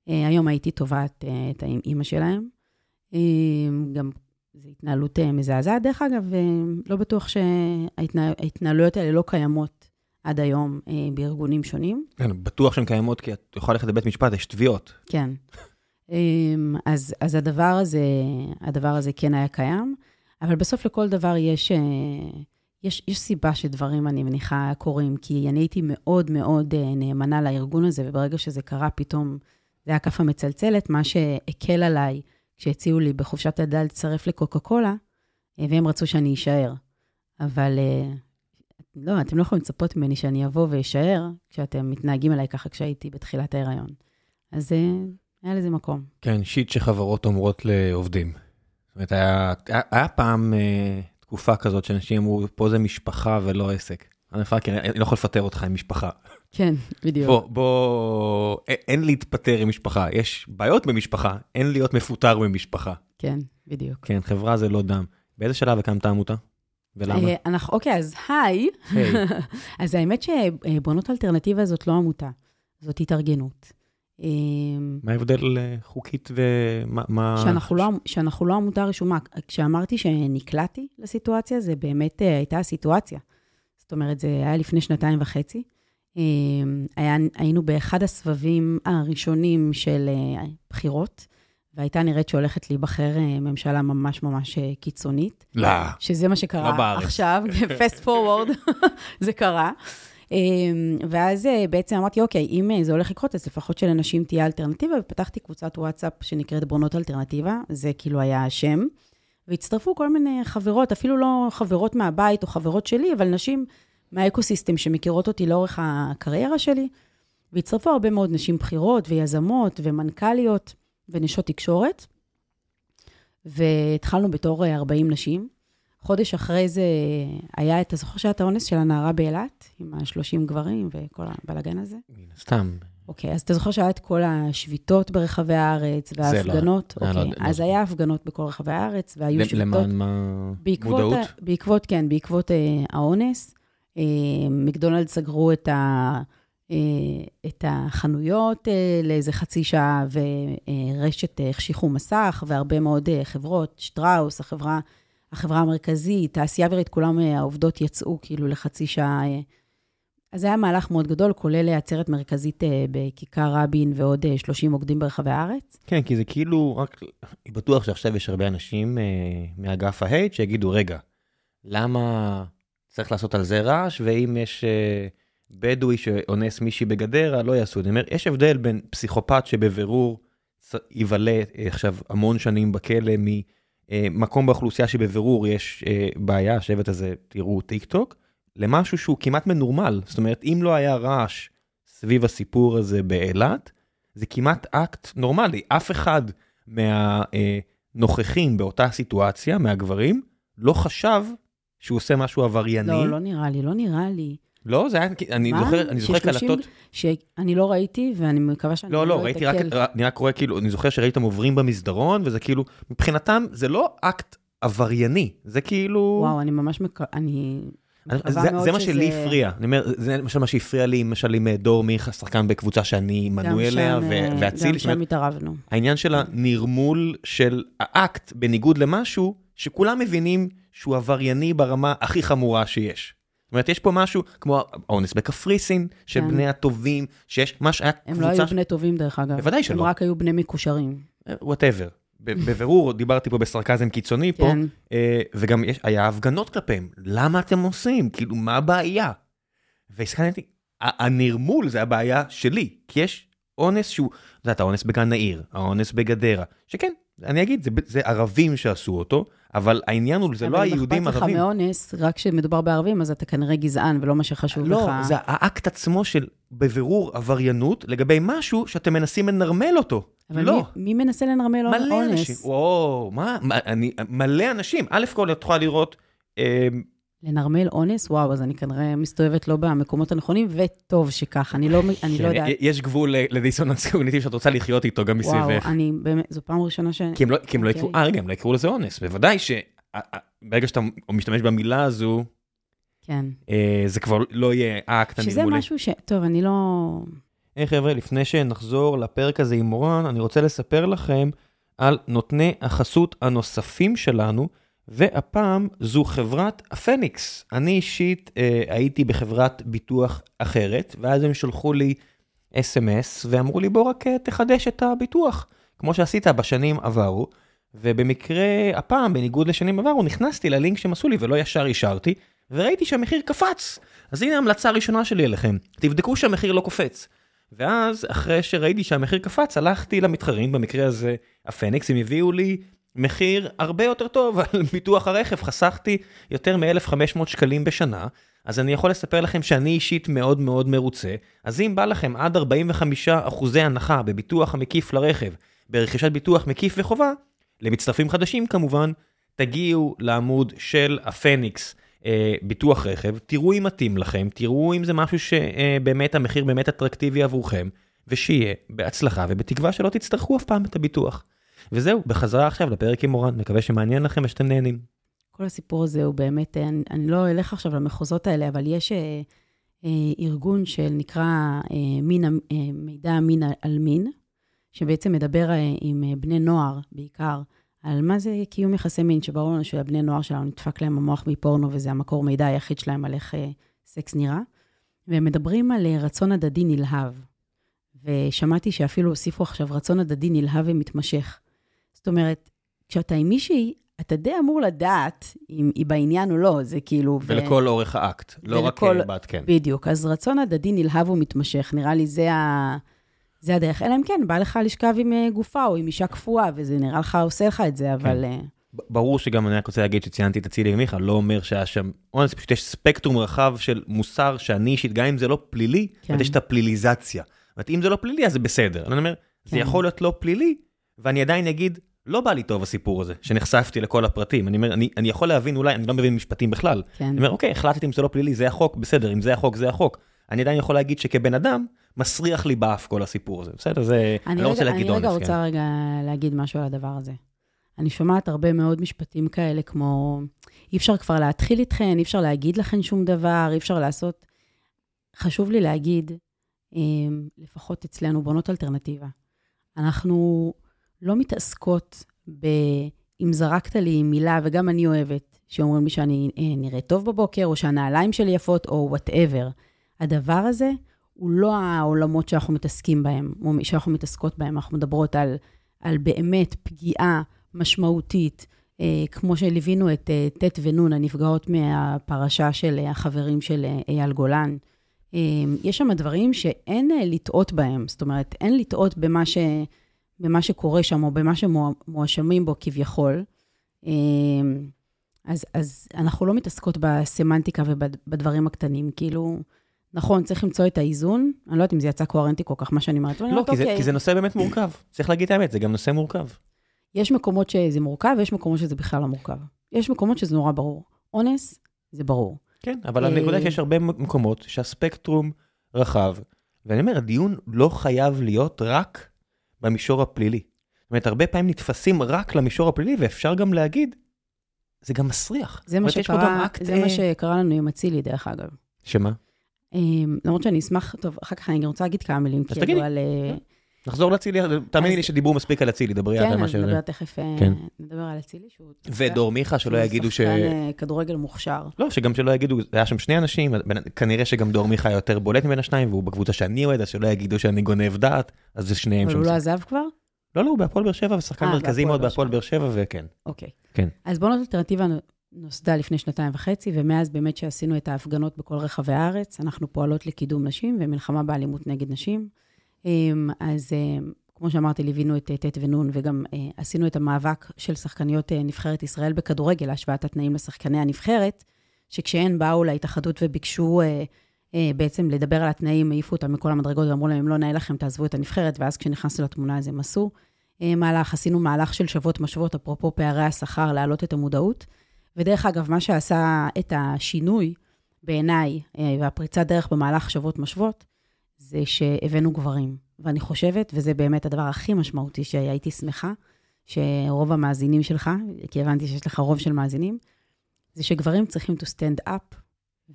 Uh, היום הייתי תובעת uh, את האימא שלהם. Uh, גם זו התנהלות uh, מזעזעת, דרך אגב, uh, לא בטוח שההתנהלויות האלה לא קיימות עד היום אה, בארגונים שונים. כן, בטוח שהן קיימות, כי את יכולה ללכת לבית משפט, יש תביעות. כן. אמ, אז, אז הדבר, הזה, הדבר הזה כן היה קיים, אבל בסוף לכל דבר יש, אה, יש, יש סיבה שדברים, אני מניחה, קורים, כי אני הייתי מאוד מאוד אה, נאמנה לארגון הזה, וברגע שזה קרה, פתאום זה היה כף המצלצלת, מה שהקל עליי כשהציעו לי בחופשת הלידה להצטרף לקוקה קולה, אה, והם רצו שאני אשאר. אבל לא, אתם לא יכולים לצפות ממני שאני אבוא ואשאר כשאתם מתנהגים אליי ככה כשהייתי בתחילת ההיריון. אז היה לזה מקום. כן, שיט שחברות אומרות לעובדים. זאת אומרת, היה, היה, היה פעם אה, תקופה כזאת שאנשים אמרו, פה זה משפחה ולא עסק. אני פאקר, אני לא יכול לפטר אותך עם משפחה. כן, בדיוק. בוא, בוא, אין להתפטר עם משפחה, יש בעיות במשפחה, אין להיות מפוטר במשפחה. כן, בדיוק. כן, חברה זה לא דם. באיזה שלב הקמת עמותה? ולמה? אה, אנחנו, אוקיי, אז היי. אז האמת שבונות אלטרנטיבה זאת לא עמותה, זאת התארגנות. אמ, מה ההבדל אה, חוקית ומה... שאנחנו לא, שאנחנו לא עמותה רשומה. כשאמרתי שנקלעתי לסיטואציה, זה באמת אה, הייתה הסיטואציה. זאת אומרת, זה היה לפני שנתיים וחצי. אמ, היה, היינו באחד הסבבים הראשונים של אה, בחירות, והייתה נראית שהולכת להיבחר ממשלה ממש ממש קיצונית. לא. שזה מה שקרה לא בארץ. עכשיו, פסט פורוורד, זה קרה. אמ, ואז אה, בעצם אמרתי, אוקיי, אם אה, זה הולך לקרות, אז לפחות שלנשים תהיה אלטרנטיבה, ופתחתי קבוצת וואטסאפ שנקראת בונות אלטרנטיבה, זה כאילו היה השם. והצטרפו כל מיני חברות, אפילו לא חברות מהבית או חברות שלי, אבל נשים מהאקוסיסטם שמכירות אותי לאורך הקריירה שלי. והצטרפו הרבה מאוד נשים בכירות ויזמות ומנכ"ליות ונשות תקשורת. והתחלנו בתור 40 אה, נשים. חודש אחרי זה היה את, אתה זוכר שהיה את האונס של הנערה באילת, עם ה-30 גברים וכל הבלאגן הזה? מן הסתם. אוקיי, אז אתה זוכר שהיה את כל השביתות ברחבי הארץ, לא. וההפגנות? לא, אוקיי, לא, אז לא. היה הפגנות בכל רחבי הארץ, והיו למ, שביתות. למען מה? בעקבות, מודעות? בעקבות, כן, בעקבות אה, האונס. אה, מקדונלד סגרו את, ה, אה, את החנויות אה, לאיזה חצי שעה, ורשת אה, החשיכו מסך, והרבה מאוד אה, חברות, שטראוס, החברה... החברה המרכזית, תעשייה אווירית, כולם אה, העובדות יצאו כאילו לחצי שעה. אה. אז זה היה מהלך מאוד גדול, כולל עצרת מרכזית אה, בכיכר רבין ועוד 30 מוקדים ברחבי הארץ. כן, כי זה כאילו, רק, בטוח שעכשיו יש הרבה אנשים מאגף ההייט שיגידו, רגע, למה צריך לעשות על זה רעש, ואם יש בדואי שאונס מישהי בגדרה, לא יעשו את זה. אומר, יש הבדל בין פסיכופת שבבירור יבלה עכשיו המון שנים בכלא מ... אה, מקום באוכלוסייה שבבירור יש אה, בעיה, השבט הזה, תראו טיק טוק, למשהו שהוא כמעט מנורמל. זאת אומרת, אם לא היה רעש סביב הסיפור הזה באילת, זה כמעט אקט נורמלי. אף אחד מהנוכחים אה, באותה סיטואציה, מהגברים, לא חשב שהוא עושה משהו עברייני. לא, לא נראה לי, לא נראה לי. לא, זה היה, אני מה? זוכר, אני זוכר קלטות. שאני לא ראיתי, ואני מקווה שאני לא, לא, לא ראיתי רק, אני רק רואה כאילו, אני זוכר שראיתם עוברים במסדרון, וזה כאילו, מבחינתם זה לא אקט עברייני, זה כאילו... וואו, אני ממש מקווה, אני... זה, זה מה שלי הפריע, אני אומר, זה למשל מה שהפריע לי, למשל עם דור מיכה, שחקן בקבוצה שאני מנוי אליה, ואציל. גם שם התערבנו. העניין של הנרמול של האקט, בניגוד למשהו, שכולם מבינים שהוא עברייני ברמה הכי חמורה שיש. אומרת, יש פה משהו כמו האונס בקפריסין, של כן. בני הטובים, שיש מה שהיה קבוצה... הם לא היו בני טובים, דרך אגב. בוודאי שלא. הם רק היו בני מקושרים. whatever. בבירור, דיברתי פה בסרקזם קיצוני פה, כן. אה, וגם יש, היה הפגנות כלפיהם. למה אתם עושים? כאילו, מה הבעיה? והסתכלתי, הנרמול זה הבעיה שלי, כי יש אונס שהוא, את יודעת, האונס בגן העיר, האונס בגדרה, שכן, אני אגיד, זה, זה ערבים שעשו אותו, אבל העניין הוא, זה לא היהודים ערבים. אבל אם אכפת לך מאונס, רק כשמדובר בערבים, אז אתה כנראה גזען, ולא מה שחשוב לא, לך. לא, זה האקט עצמו של בבירור עבריינות לגבי משהו שאתם מנסים לנרמל אותו. אבל לא. מי, מי מנסה לנרמל אונס? מלא אנשים. וואו, מה, מה, אני, מלא אנשים. א' כל, את יכולה לראות... אה, לנרמל אונס? וואו, אז אני כנראה מסתובבת לא במקומות הנכונים, וטוב שכך, אני לא, אני לא יודעת. יש גבול לדיסוננס קוגניטיב שאת רוצה לחיות איתו גם מסביבך. וואו, אני באמת, זו פעם ראשונה ש... כי הם לא, כי הם לא יקראו, אוקיי. אה, רגע, הם לא יקראו לזה אונס. בוודאי שברגע שאתה משתמש במילה הזו, כן. אה, זה כבר לא יהיה אקט הנרמולי. שזה משהו ש... טוב, אני לא... היי חבר'ה, לפני שנחזור לפרק הזה עם מורן, אני רוצה לספר לכם על נותני החסות הנוספים שלנו, והפעם זו חברת הפניקס. אני אישית אה, הייתי בחברת ביטוח אחרת, ואז הם שלחו לי אס.אם.אס ואמרו לי בוא רק אה, תחדש את הביטוח, כמו שעשית בשנים עברו. ובמקרה הפעם, בניגוד לשנים עברו, נכנסתי ללינק שהם עשו לי ולא ישר אישרתי, וראיתי שהמחיר קפץ. אז הנה המלצה הראשונה שלי אליכם, תבדקו שהמחיר לא קופץ. ואז, אחרי שראיתי שהמחיר קפץ, הלכתי למתחרים, במקרה הזה הפניקס, הם הביאו לי מחיר הרבה יותר טוב על ביטוח הרכב, חסכתי יותר מ-1,500 שקלים בשנה, אז אני יכול לספר לכם שאני אישית מאוד מאוד מרוצה, אז אם בא לכם עד 45 אחוזי הנחה בביטוח המקיף לרכב, ברכישת ביטוח מקיף וחובה, למצטרפים חדשים כמובן, תגיעו לעמוד של הפניקס אה, ביטוח רכב, תראו אם מתאים לכם, תראו אם זה משהו שבאמת המחיר באמת אטרקטיבי עבורכם, ושיהיה בהצלחה ובתקווה שלא תצטרכו אף פעם את הביטוח. וזהו, בחזרה עכשיו לפרק עם מורן, מקווה שמעניין לכם ושאתם נהנים. כל הסיפור הזה הוא באמת, אני, אני לא אלך עכשיו למחוזות האלה, אבל יש אה, אה, ארגון שנקרא אה, מין, אה, מידע מין על מין, שבעצם מדבר אה, עם אה, בני נוער בעיקר, על מה זה קיום יחסי מין, שברור לנו שלבני נוער שלנו נדפק להם המוח מפורנו, וזה המקור מידע היחיד שלהם על איך אה, סקס נראה. והם מדברים על אה, רצון הדדי נלהב. ושמעתי שאפילו הוסיפו עכשיו רצון הדדי נלהב ומתמשך. זאת אומרת, כשאתה עם מישהי, אתה די אמור לדעת אם היא בעניין או לא, זה כאילו... ולכל ו... אורך האקט, לא ולכל... רק בת כן. בדיוק, אז רצון הדדי נלהב ומתמשך, נראה לי זה ה... זה הדרך, אלא אם כן, בא לך לשכב עם אה, גופה או עם אישה קפואה, וזה נראה לך, עושה לך את זה, כן. אבל... כן. ברור שגם אני רק רוצה להגיד שציינתי את אצילי ומיכה, לא אומר שהיה שם, אונס, פשוט יש ספקטרום רחב של מוסר שאני אישית, גם אם זה לא פלילי, כן. יש את הפליליזציה. זאת אומרת, אם זה לא פלילי, אז זה בסדר. אני אומר, כן. זה יכול להיות לא פלילי, ואני עדיין אגיד, לא בא לי טוב הסיפור הזה, שנחשפתי לכל הפרטים. אני אומר, אני, אני יכול להבין, אולי, אני לא מבין משפטים בכלל. כן. אני אומר, אוקיי, החלטתי אם זה לא פלילי, זה החוק, בסדר, אם זה החוק, זה החוק. אני עדיין יכול להגיד שכבן אדם, מסריח לי באף כל הסיפור הזה, בסדר? זה, אני, אני לא רוצה להגיד אונס. אני רגע רוצה כן. רגע להגיד משהו על הדבר הזה. אני שומעת הרבה מאוד משפטים כאלה, כמו, אי אפשר כבר להתחיל איתכן, אי אפשר להגיד לכן שום דבר, אי אפשר לעשות... חשוב לי להגיד, אמ, לפחות אצלנו, בונות אלטרנטיבה. אנחנו לא מתעסקות ב... אם זרקת לי מילה, וגם אני אוהבת, שאומרים לי שאני אה, נראית טוב בבוקר, או שהנעליים שלי יפות, או whatever. הדבר הזה הוא לא העולמות שאנחנו מתעסקים בהם, או שאנחנו מתעסקות בהם. אנחנו מדברות על, על באמת פגיעה משמעותית, אה, כמו שליווינו את אה, ט' ונ', הנפגעות מהפרשה של אה, החברים של אה, אייל גולן. אה, יש שם דברים שאין לטעות בהם, זאת אומרת, אין לטעות במה, ש, במה שקורה שם, או במה שמואשמים בו כביכול. אה, אז, אז אנחנו לא מתעסקות בסמנטיקה ובדברים הקטנים, כאילו... נכון, צריך למצוא את האיזון. אני לא יודעת אם זה יצא קוהרנטי כל כך, מה שאני אומרת. לא, כי, אוקיי. זה, כי זה נושא באמת מורכב. צריך להגיד את האמת, זה גם נושא מורכב. יש מקומות שזה מורכב, ויש מקומות שזה בכלל לא מורכב. יש מקומות שזה נורא ברור. אונס, זה ברור. כן, אבל הנקודה שיש הרבה מקומות שהספקטרום רחב, ואני אומר, הדיון לא חייב להיות רק במישור הפלילי. זאת אומרת, הרבה פעמים נתפסים רק למישור הפלילי, ואפשר גם להגיד, זה גם מסריח. זה מה שקרה, זה מה שקרה לנו עם אצילי, דרך אגב. שמה? אמ, למרות שאני אשמח, טוב, אחר כך אני רוצה להגיד כמה מילים, תגידי. על... אה, נחזור לאצילי, תאמיני לי שדיברו מספיק על אצילי, דברי על מה ש... כן, נדבר תכף, אה, כן. נדבר על אצילי, שהוא... ודור מיכה, שלא יגידו ש... אה, כדורגל מוכשר. לא, שגם שלא יגידו, היה שם שני אנשים, כנראה שגם דור מיכה יותר בולט מבין השניים, והוא בקבוצה שאני אוהד, אז שלא יגידו שאני גונב דעת, אז זה שניהם שם. אבל הוא לא עזב כבר? לא, לא, הוא בהפועל באר שבע, ושחקן מרכזי מאוד בהפועל באר שבע, וכן. אוקיי. כן. אז בואו אלטרנטיבה נוסדה לפני שנתיים וחצי, ומאז באמת שעשינו את ההפגנות בכל רחבי הארץ, אנחנו פועלות לקידום נשים ומלחמה באלימות נגד נשים. אמ, אז אמ, כמו שאמרתי, ליווינו את ט' ונ', וגם אה, עשינו את המאבק של שחקניות אה, נבחרת ישראל בכדורגל, להשוואת התנאים לשחקני הנבחרת, שכשהן באו להתאחדות וביקשו אה, בעצם לדבר על התנאים, העיפו אותם מכל המדרגות ואמרו להם, אם לא נאה לכם, תעזבו את הנבחרת, ואז כשנכנסנו לתמונה אז הם עשו מהלך, עשינו מהלך של שוות משוות, אפרופו פערי השכר, להעלות את המודעות. ודרך אגב, מה שעשה את השינוי בעיניי, אה, והפריצת דרך במהלך שוות משוות, זה שהבאנו גברים. ואני חושבת, וזה באמת הדבר הכי משמעותי שהייתי שמחה, שרוב המאזינים שלך, כי הבנתי שיש לך רוב של מאזינים, זה שגברים צריכים to stand up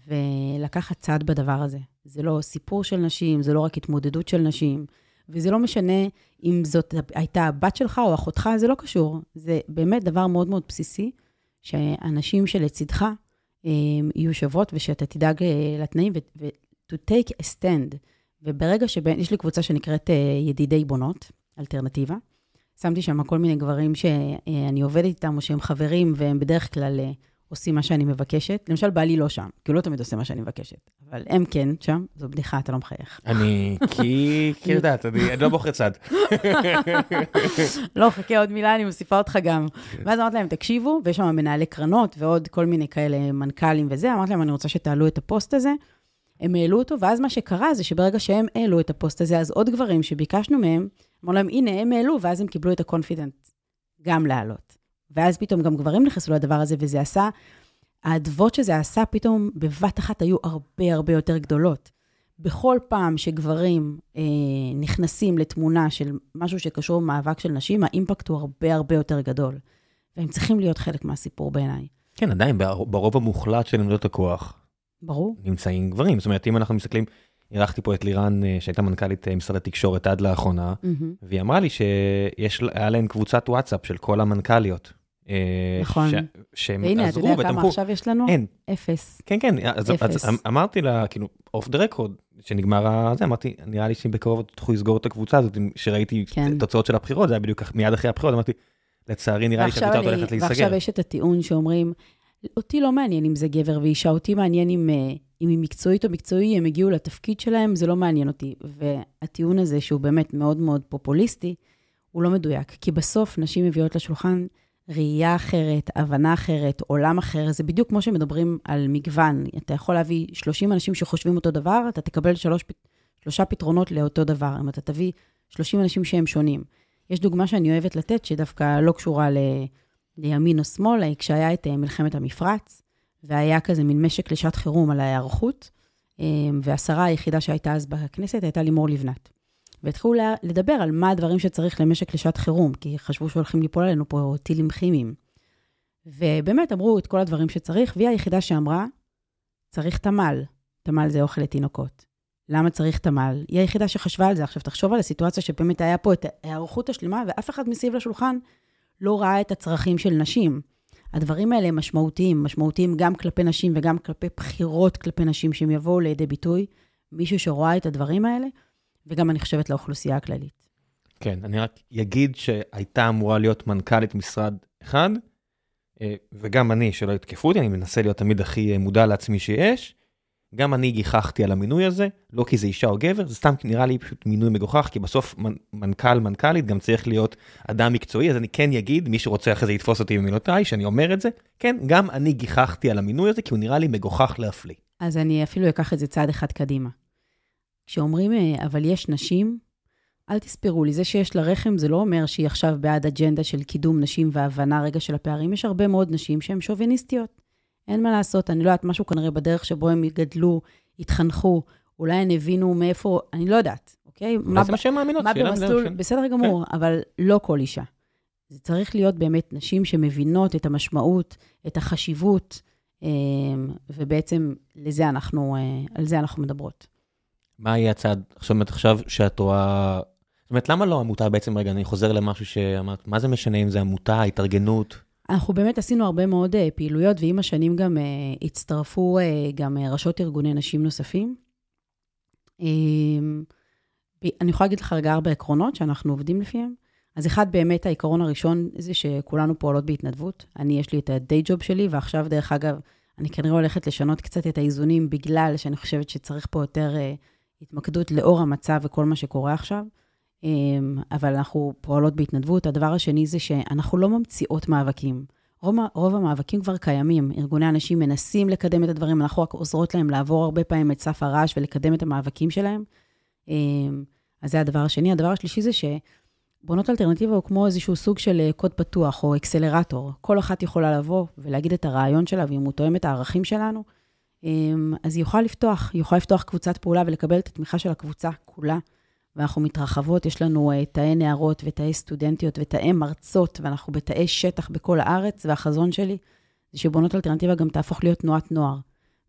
ולקחת צעד בדבר הזה. זה לא סיפור של נשים, זה לא רק התמודדות של נשים, וזה לא משנה אם זאת הייתה הבת שלך או אחותך, זה לא קשור. זה באמת דבר מאוד מאוד בסיסי, שהנשים שלצידך אה, יהיו שוות ושאתה תדאג אה, לתנאים ו-to take a stand. וברגע שיש לי קבוצה שנקראת ידידי בונות, אלטרנטיבה, שמתי שם כל מיני גברים שאני עובדת איתם או שהם חברים והם בדרך כלל עושים מה שאני מבקשת. למשל, בעלי לא שם, כי הוא לא תמיד עושה מה שאני מבקשת. אבל הם כן שם, זו בדיחה, אתה לא מחייך. אני, כי, כי יודעת, אני לא בוחר צד. לא, חכה עוד מילה, אני מוסיפה אותך גם. ואז אמרתי להם, תקשיבו, ויש שם מנהלי קרנות ועוד כל מיני כאלה מנכ"לים וזה, אמרתי להם, אני רוצה שתעלו את הפוסט הזה. הם העלו אותו, ואז מה שקרה זה שברגע שהם העלו את הפוסט הזה, אז עוד גברים שביקשנו מהם, אמרו להם, הנה, הם העלו, ואז הם קיבלו את ה confidence גם לעלות. ואז פתאום גם גברים נכנסו לדבר הזה, וזה עשה, האדוות שזה עשה פתאום בבת אחת היו הרבה הרבה יותר גדולות. בכל פעם שגברים אה, נכנסים לתמונה של משהו שקשור במאבק של נשים, האימפקט הוא הרבה הרבה יותר גדול. והם צריכים להיות חלק מהסיפור בעיניי. כן, עדיין, ברוב המוחלט של עמדות הכוח. ברור. נמצאים גברים. זאת אומרת, אם אנחנו מסתכלים, אירחתי פה את לירן, אה, שהייתה מנכ"לית אה, משרד התקשורת עד לאחרונה, mm-hmm. והיא אמרה לי שהיה להם קבוצת וואטסאפ של כל המנכ"ליות. אה, נכון. שהם והנה, עזרו ותמכו. והנה, אתה יודע כמה עכשיו יש לנו? אין. אפס. כן, כן, אז, אפס. אז אמרתי לה, כאילו, אוף דה רקורד, שנגמר הזה, אמרתי, נראה לי שבקרוב תוכלו לסגור את הקבוצה הזאת, שראיתי כן. תוצאות של הבחירות, זה היה בדיוק מיד אחרי הבחירות, אמרתי, לצערי נראה לי שהקבוצה הולכת להיסגר. ועכשיו יש את הטיעון שאומרים, אותי לא מעניין אם זה גבר ואישה, אותי מעניין אם, אה, אם היא מקצועית או מקצועי, הם הגיעו לתפקיד שלהם, זה לא מעניין אותי. והטיעון הזה, שהוא באמת מאוד מאוד פופוליסטי, הוא לא מדויק. כי בסוף נשים מביאות לשולחן ראייה אחרת, הבנה אחרת, עולם אחר, זה בדיוק כמו שמדברים על מגוון. אתה יכול להביא 30 אנשים שחושבים אותו דבר, אתה תקבל שלוש, שלושה פתרונות לאותו דבר. אם אתה תביא 30 אנשים שהם שונים. יש דוגמה שאני אוהבת לתת, שדווקא לא קשורה ל... לימין או שמאל, כשהיה את אה, מלחמת המפרץ, והיה כזה מין משק לשעת חירום על ההיערכות, אה, והשרה היחידה שהייתה אז בכנסת הייתה לימור לבנת. והתחילו לדבר על מה הדברים שצריך למשק לשעת חירום, כי חשבו שהולכים ליפול עלינו פה טילים כימיים. ובאמת אמרו את כל הדברים שצריך, והיא היחידה שאמרה, צריך תמ"ל. תמ"ל זה אוכל לתינוקות. למה צריך תמ"ל? היא היחידה שחשבה על זה. עכשיו, תחשוב על הסיטואציה שבאמת היה פה את ההיערכות השלמה, ואף אחד מסביב לשולחן לא ראה את הצרכים של נשים. הדברים האלה משמעותיים, משמעותיים גם כלפי נשים וגם כלפי בחירות כלפי נשים שהם יבואו לידי ביטוי. מישהו שרואה את הדברים האלה, וגם אני חושבת לאוכלוסייה הכללית. כן, אני רק אגיד שהייתה אמורה להיות מנכ"לית משרד אחד, אה, וגם אני, שלא יתקפו אותי, אני מנסה להיות תמיד הכי אה, מודע לעצמי שיש. גם אני גיחכתי על המינוי הזה, לא כי זה אישה או גבר, זה סתם נראה לי פשוט מינוי מגוחך, כי בסוף מנכ"ל, מנכ"לית גם צריך להיות אדם מקצועי, אז אני כן אגיד, מי שרוצה אחרי זה יתפוס אותי במילותיי, שאני אומר את זה, כן, גם אני גיחכתי על המינוי הזה, כי הוא נראה לי מגוחך להפליא. אז אני אפילו אקח את זה צעד אחד קדימה. כשאומרים, אה, אבל יש נשים, אל תספרו לי, זה שיש לה רחם זה לא אומר שהיא עכשיו בעד אג'נדה של קידום נשים והבנה רגע של הפערים. יש הרבה מאוד נשים שהן שוביניסטיות. אין מה לעשות, אני לא יודעת, משהו כנראה בדרך שבו הם גדלו, התחנכו, אולי הן הבינו מאיפה, אני לא יודעת, אוקיי? מה זה מה שהן מאמינות, מה במסלול, בסדר גמור, כן. אבל לא כל אישה. זה צריך להיות באמת נשים שמבינות את המשמעות, את החשיבות, אה, ובעצם לזה אנחנו, אה, על זה אנחנו מדברות. מה יהיה הצעד, זאת אומרת, עכשיו שאת רואה... זאת אומרת, למה לא עמותה בעצם, רגע, אני חוזר למשהו שאמרת, מה זה משנה אם זה עמותה, התארגנות? אנחנו באמת עשינו הרבה מאוד uh, פעילויות, ועם השנים גם uh, הצטרפו uh, גם ראשות ארגוני נשים נוספים. Uh, אני יכולה להגיד לך רגע ארבע עקרונות שאנחנו עובדים לפיהם. אז אחד, באמת העיקרון הראשון זה שכולנו פועלות בהתנדבות. אני, יש לי את הדיי ג'וב שלי, ועכשיו, דרך אגב, אני כנראה הולכת לשנות קצת את האיזונים, בגלל שאני חושבת שצריך פה יותר התמקדות לאור המצב וכל מה שקורה עכשיו. אמ, אבל אנחנו פועלות בהתנדבות. הדבר השני זה שאנחנו לא ממציאות מאבקים. רוב, רוב המאבקים כבר קיימים. ארגוני הנשים מנסים לקדם את הדברים, אנחנו רק עוזרות להם לעבור הרבה פעמים את סף הרעש ולקדם את המאבקים שלהם. אמ, אז זה הדבר השני. הדבר השלישי זה שבונות אלטרנטיבה הוא כמו איזשהו סוג של אה, קוד פתוח או אקסלרטור. כל אחת יכולה לבוא ולהגיד את הרעיון שלה, ואם הוא תואם את הערכים שלנו, אמ, אז היא יכולה לפתוח, היא יכולה לפתוח קבוצת פעולה ולקבל את התמיכה של הקבוצה כולה. ואנחנו מתרחבות, יש לנו uh, תאי נערות ותאי סטודנטיות ותאי מרצות, ואנחנו בתאי שטח בכל הארץ, והחזון שלי זה שבונות אלטרנטיבה גם תהפוך להיות תנועת נוער.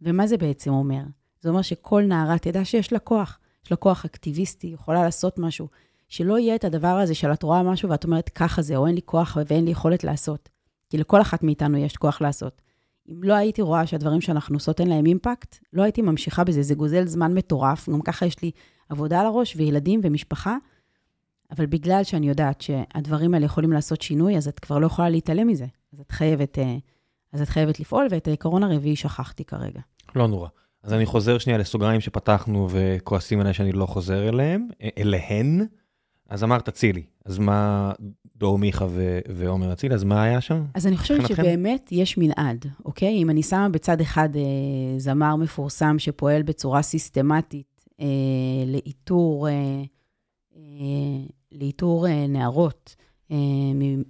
ומה זה בעצם אומר? זה אומר שכל נערה תדע שיש לה כוח, יש לה כוח אקטיביסטי, יכולה לעשות משהו. שלא יהיה את הדבר הזה של את רואה משהו ואת אומרת, ככה זה, או אין לי כוח ואין לי יכולת לעשות. כי לכל אחת מאיתנו יש כוח לעשות. אם לא הייתי רואה שהדברים שאנחנו עושות אין להם אימפקט, לא הייתי ממשיכה בזה, זה גוזל זמן מטורף, גם ככה יש לי עבודה על הראש וילדים ומשפחה, אבל בגלל שאני יודעת שהדברים האלה יכולים לעשות שינוי, אז את כבר לא יכולה להתעלם מזה. אז את חייבת, אה, אז את חייבת לפעול, ואת העיקרון הרביעי שכחתי כרגע. לא נורא. אז אני חוזר שנייה לסוגריים שפתחנו וכועסים עליי שאני לא חוזר אליהם, אה, אליהן. אז אמרת אצילי, אז מה דור מיכה ו- ועומר אצילי, אז מה היה שם? אז אני חושבת? שבאמת יש מנעד, אוקיי? אם אני שמה בצד אחד אה, זמר מפורסם שפועל בצורה סיסטמטית לאיתור, אה, אה, לאיתור אה, נערות אה,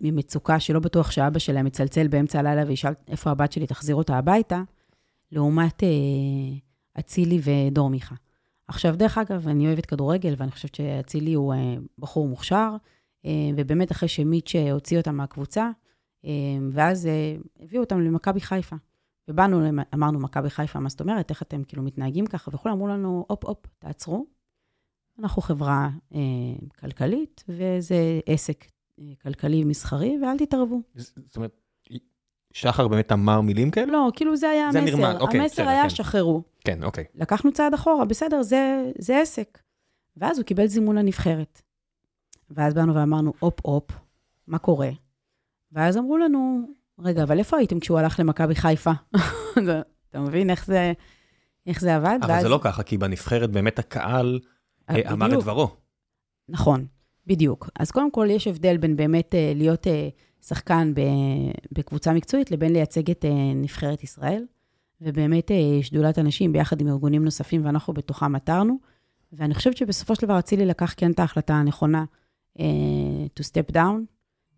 ממצוקה שלא בטוח שאבא שלהם מצלצל באמצע הלילה וישאל איפה הבת שלי, תחזיר אותה הביתה, לעומת אה, אצילי ודור מיכה. עכשיו, דרך אגב, אני אוהבת כדורגל, ואני חושבת שאצילי הוא אה, בחור מוכשר, אה, ובאמת אחרי שמיץ' הוציא אותם מהקבוצה, אה, ואז אה, הביאו אותם למכבי חיפה. ובאנו, אמרנו, מכבי חיפה, מה זאת אומרת? איך אתם כאילו מתנהגים ככה? וכולם אמרו לנו, הופ, הופ, תעצרו. אנחנו חברה אה, כלכלית, וזה עסק אה, כלכלי מסחרי, ואל תתערבו. זאת אומרת, שחר באמת אמר מילים כאלה? לא, כאילו זה היה זה המסר. נרמז, אוקיי, המסר בסדר, היה, כן. שחררו. כן, אוקיי. לקחנו צעד אחורה, בסדר, זה, זה עסק. ואז הוא קיבל זימון לנבחרת. ואז באנו ואמרנו, הופ-הופ, מה קורה? ואז אמרו לנו, רגע, אבל איפה הייתם כשהוא הלך למכבי חיפה? אתה מבין איך זה, איך זה עבד? אבל ואז- זה לא ככה, כי בנבחרת באמת הקהל אה, אמר את בדיוק. דברו. נכון, בדיוק. אז קודם כל, יש הבדל בין באמת אה, להיות אה, שחקן בקבוצה מקצועית לבין לייצג את נבחרת ישראל. ובאמת שדולת הנשים ביחד עם ארגונים נוספים, ואנחנו בתוכם עתרנו. ואני חושבת שבסופו של דבר אצילי לקח כן את ההחלטה הנכונה אה, to step down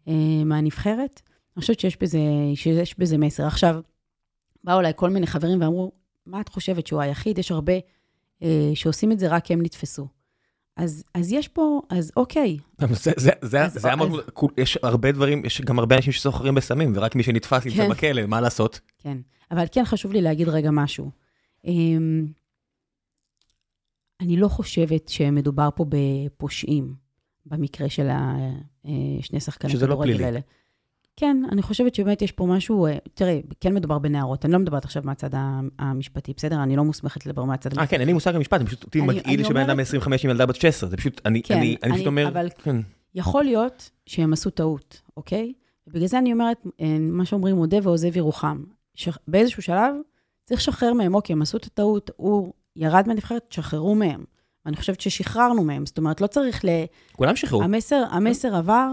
אה, מהנבחרת. אני חושבת שיש בזה, שיש בזה מסר. עכשיו, באו אליי כל מיני חברים ואמרו, מה את חושבת שהוא היחיד? יש הרבה אה, שעושים את זה רק כי הם נתפסו. אז, אז יש פה, אז אוקיי, זה- זה- זה אז- זה היה מאוד, אז- יש הרבה דברים, יש גם הרבה אנשים שסוחרים בסמים, ורק מי שנתפס נמצא כן. בכלא, מה לעשות? כן. אבל כן חשוב לי להגיד רגע משהו. אמ, אני לא חושבת שמדובר פה בפושעים, במקרה של השני שחקני שזה לא פלילי. כן, אני חושבת שבאמת יש פה משהו, אה, תראה, כן מדובר בנערות, אני לא מדברת עכשיו מהצד המשפטי, בסדר? אני לא מוסמכת לדבר מהצד אה, כן, אין לי מושג במשפט, אני פשוט, אותי אני- מגעיל אני שבן אדם אומרת- מ-25 עם ילדה בת 16, זה פשוט, אני כן, אני- אני פשוט אני- אומר, אבל- כן. יכול להיות שהם עשו טעות, אוקיי? ובגלל זה אני אומרת, אה, מה שאומרים, מודה ועוזב ירוחם. ש- באיזשהו שלב צריך לשחרר מהם, אוקיי, הם עשו את הטעות, הוא ירד מהנבחרת, תשחררו מהם. ואני חושבת ששחררנו מהם, זאת אומרת, לא צריך ל... כולם שחררו. המסר, המסר עבר,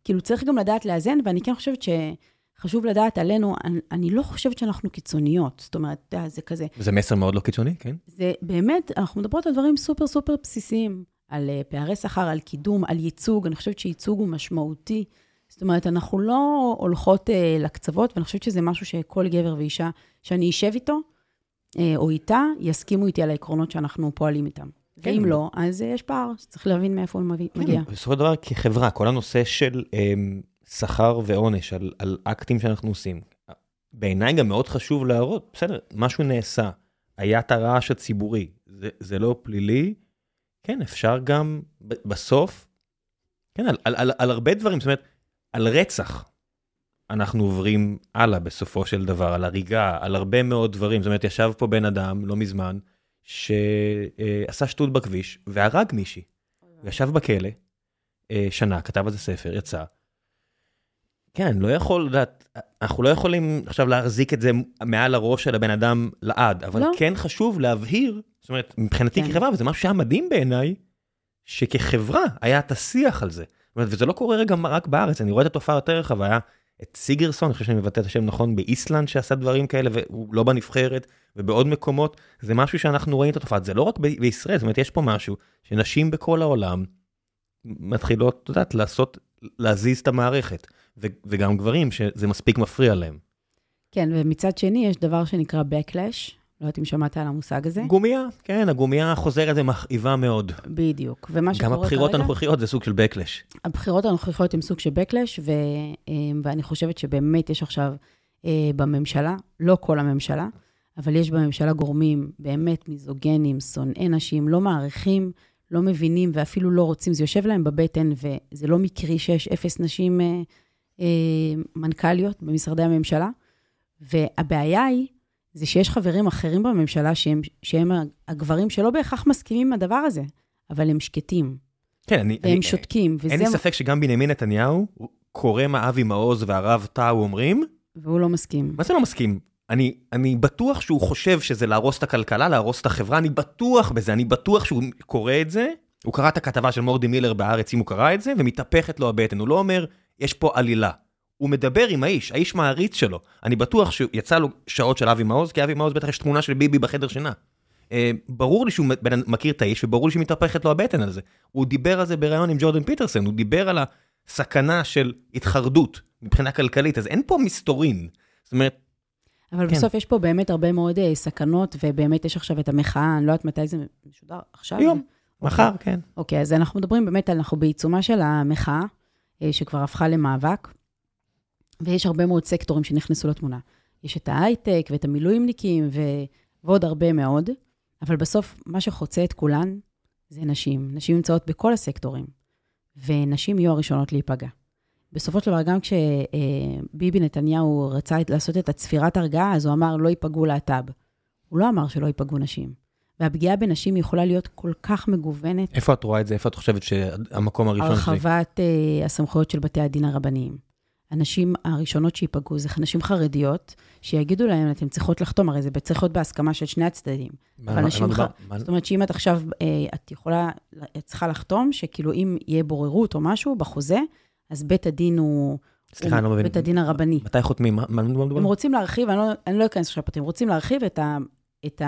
וכאילו צריך גם לדעת לאזן, ואני כן חושבת שחשוב לדעת עלינו, אני, אני לא חושבת שאנחנו קיצוניות, זאת אומרת, זה כזה, זה מסר מאוד לא קיצוני, כן? זה באמת, אנחנו מדברות על דברים סופר סופר בסיסיים, על אה, פערי שכר, על קידום, על ייצוג, אני חושבת שייצוג הוא משמעותי. זאת אומרת, אנחנו לא הולכות אה, לקצוות, ואני חושבת שזה משהו שכל גבר ואישה שאני אשב איתו, אה, או איתה, יסכימו איתי על העקרונות שאנחנו פועלים איתם. כן. ואם לא, אז אה, יש פער, שצריך להבין מאיפה הוא מביא- מגיע. כן, בסופו של דבר, כחברה, כל הנושא של אמ, שכר ועונש על, על אקטים שאנחנו עושים, בעיניי גם מאוד חשוב להראות, בסדר, משהו נעשה, היה את הרעש הציבורי, זה, זה לא פלילי, כן, אפשר גם בסוף, כן, על, על, על, על הרבה דברים, זאת אומרת, על רצח. אנחנו עוברים הלאה בסופו של דבר, על הריגה, על הרבה מאוד דברים. זאת אומרת, ישב פה בן אדם לא מזמן, שעשה שטות בכביש והרג מישהי. הוא ישב בכלא, אה, שנה, כתב על זה ספר, יצא. כן, אני לא יכול אנחנו לא יכולים עכשיו להחזיק את זה מעל הראש של הבן אדם לעד, אבל לא. כן חשוב להבהיר, זאת אומרת, מבחינתי כן. כחברה, וזה משהו שהיה מדהים בעיניי, שכחברה היה את השיח על זה. זאת אומרת, וזה לא קורה גם רק בארץ, אני רואה את התופעה יותר רחבה, היה את סיגרסון, אני חושב שאני מבטא את השם נכון, באיסלנד שעשה דברים כאלה, והוא לא בנבחרת, ובעוד מקומות, זה משהו שאנחנו רואים את התופעה, זה לא רק ב- בישראל, זאת אומרת, יש פה משהו שנשים בכל העולם מתחילות, את יודעת, לעשות, להזיז את המערכת, ו- וגם גברים שזה מספיק מפריע להם. כן, ומצד שני, יש דבר שנקרא Backlash, לא יודעת אם שמעת על המושג הזה. גומייה, כן, הגומייה החוזרת זה מכאיבה מאוד. בדיוק. ומה שקורה גם כרגע... הבחירות הנוכחיות זה סוג של backlash. הבחירות הנוכחיות הן סוג של backlash, ו, אה, ואני חושבת שבאמת יש עכשיו אה, בממשלה, לא כל הממשלה, אבל יש בממשלה גורמים באמת מיזוגנים, שונאי נשים, לא מעריכים, לא מבינים ואפילו לא רוצים, זה יושב להם בבטן, וזה לא מקרי שיש אפס נשים אה, אה, מנכ"ליות במשרדי הממשלה, והבעיה היא, זה שיש חברים אחרים בממשלה שהם, שהם הגברים שלא בהכרח מסכימים עם הדבר הזה, אבל הם שקטים. כן, אני... והם אני, שותקים. וזה... אין לי ספק שגם בנימין נתניהו קורא מה אבי מעוז והרב טאו אומרים. והוא לא מסכים. מה זה לא מסכים? אני, אני בטוח שהוא חושב שזה להרוס את הכלכלה, להרוס את החברה, אני בטוח בזה, אני בטוח שהוא קורא את זה. הוא קרא את הכתבה של מורדי מילר בהארץ, אם הוא קרא את זה, ומתהפכת לו הבטן. הוא לא אומר, יש פה עלילה. הוא מדבר עם האיש, האיש מעריץ שלו. אני בטוח שיצא לו שעות של אבי מעוז, כי אבי מעוז בטח יש תמונה של ביבי בחדר שינה. אה, ברור לי שהוא מכיר את האיש, וברור לי שמתהפכת לו הבטן על זה. הוא דיבר על זה בריאיון עם ג'ורדן פיטרסון, הוא דיבר על הסכנה של התחרדות מבחינה כלכלית, אז אין פה מסתורין. זאת אומרת... אבל כן. בסוף יש פה באמת הרבה מאוד uh, סכנות, ובאמת יש עכשיו את המחאה, אני לא יודעת מתי זה משודר, עכשיו? היום, מחר, כן. אוקיי, אז אנחנו מדברים באמת, אנחנו בעיצומה של המחאה, uh, שכבר הפכה למאבק, ויש הרבה מאוד סקטורים שנכנסו לתמונה. יש את ההייטק ואת המילואימניקים ו... ועוד הרבה מאוד, אבל בסוף מה שחוצה את כולן זה נשים. נשים נמצאות בכל הסקטורים, ונשים יהיו הראשונות להיפגע. בסופו של דבר, גם כשביבי נתניהו רצה לעשות את הצפירת הרגעה, אז הוא אמר, לא ייפגעו להט"ב. הוא לא אמר שלא ייפגעו נשים. והפגיעה בנשים יכולה להיות כל כך מגוונת. איפה את רואה את זה? איפה את חושבת שהמקום הראשון שלי? הרחבת uh, הסמכויות של בתי הדין הרבניים. הנשים הראשונות שייפגעו זה נשים חרדיות, שיגידו להן, אתן צריכות לחתום, הרי זה צריך להיות בהסכמה של שני הצדדים. מה, מה, ח... מה, מה... זאת אומרת שאם את עכשיו, אה, את יכולה, את צריכה לחתום, שכאילו אם יהיה בוררות או משהו בחוזה, אז בית הדין הוא... סליחה, אני לא מבין. בית הדין הרבני. מתי חותמים? מה מדובר? הם רוצים להרחיב, אני לא, אני לא אכנס עכשיו לפרטים, רוצים להרחיב את, ה, את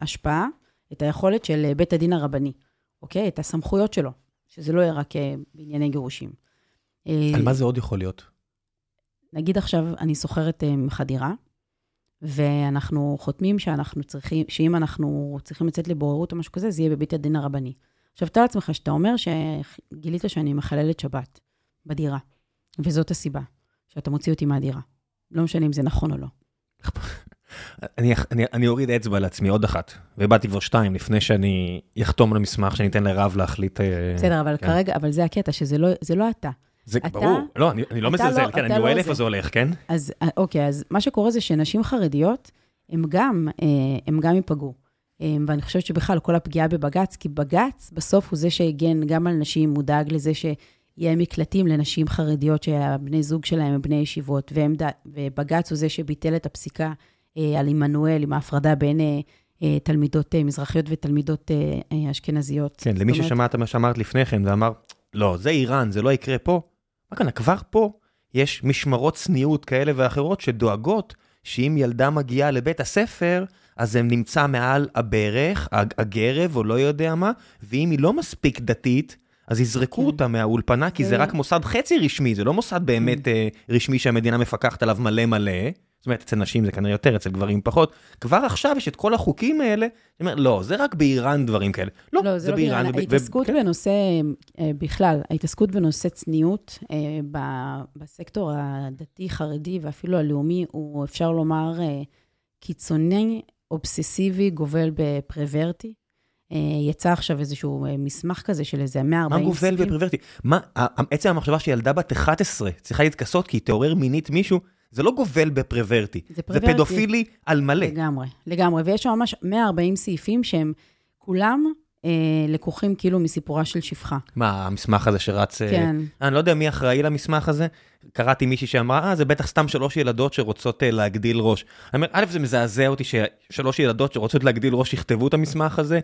ההשפעה, אה, את היכולת של בית הדין הרבני, אוקיי? את הסמכויות שלו, שזה לא יהיה רק אה, בענייני גירושים. על מה זה עוד יכול להיות? נגיד עכשיו אני שוכרת ממך דירה, ואנחנו חותמים שאנחנו צריכים, שאם אנחנו צריכים לצאת לבוררות או משהו כזה, זה יהיה בבית הדין הרבני. עכשיו, תאר לעצמך שאתה אומר שגילית שאני מחללת שבת בדירה, וזאת הסיבה, שאתה מוציא אותי מהדירה. לא משנה אם זה נכון או לא. אני, אני, אני אוריד אצבע לעצמי עוד אחת, ואיבדתי כבר שתיים לפני שאני אחתום על המסמך שאני אתן לרב להחליט. אה, בסדר, אבל כן. כרגע, אבל זה הקטע, שזה לא, לא אתה. זה אתה, ברור, לא, אני, אני לא מזלזל, לא, כן, אני רואה לא לאיפה זה הולך, כן? אז אה, אוקיי, אז מה שקורה זה שנשים חרדיות, הן גם, אה, הם גם ייפגעו. ואני חושבת שבכלל, כל הפגיעה בבג"ץ, כי בג"ץ בסוף הוא זה שהגן גם על נשים, הוא דאג לזה שיהיה מקלטים לנשים חרדיות שהבני זוג שלהם הם בני ישיבות, ובג"ץ הוא זה שביטל את הפסיקה על עמנואל, עם ההפרדה בין תלמידות מזרחיות ותלמידות אשכנזיות. כן, למי ששמע את מה שאמרת לפני כן ואמר, לא, זה איראן, זה לא יקרה פה, כאן, כבר פה יש משמרות צניעות כאלה ואחרות שדואגות שאם ילדה מגיעה לבית הספר, אז זה נמצא מעל הברך, הגרב או לא יודע מה, ואם היא לא מספיק דתית, אז יזרקו כן. אותה מהאולפנה, כי זה רק מוסד חצי רשמי, זה לא מוסד באמת כן. אה, רשמי שהמדינה מפקחת עליו מלא מלא. זאת אומרת, אצל נשים זה כנראה יותר, אצל גברים פחות. כבר עכשיו יש את כל החוקים האלה, אני אומר, לא, זה רק באיראן דברים כאלה. לא, לא זה, זה לא באיראן. ההתעסקות כן. בנושא, אה, בכלל, ההתעסקות בנושא צניעות אה, בסקטור הדתי-חרדי ואפילו הלאומי, הוא אפשר לומר קיצוני, אובססיבי, גובל בפרוורטי. יצא עכשיו איזשהו מסמך כזה של איזה 140 מה גובל בפרוורטי? מה, עצם המחשבה שילדה בת 11 צריכה להתכסות כי היא תעורר מינית מישהו, זה לא גובל בפרוורטי, זה, זה פדופילי על מלא. לגמרי, לגמרי. ויש שם ממש 140 סעיפים שהם כולם אה, לקוחים כאילו מסיפורה של שפחה. מה, המסמך הזה שרץ... אה, כן. אה, אני לא יודע מי אחראי למסמך הזה. קראתי מישהי שאמרה, אה, זה בטח סתם שלוש ילדות שרוצות אה, להגדיל ראש. אני אומר, א', זה מזעזע אותי ששלוש ילדות שרוצות להגדיל ראש יכתבו את המסמך הזה,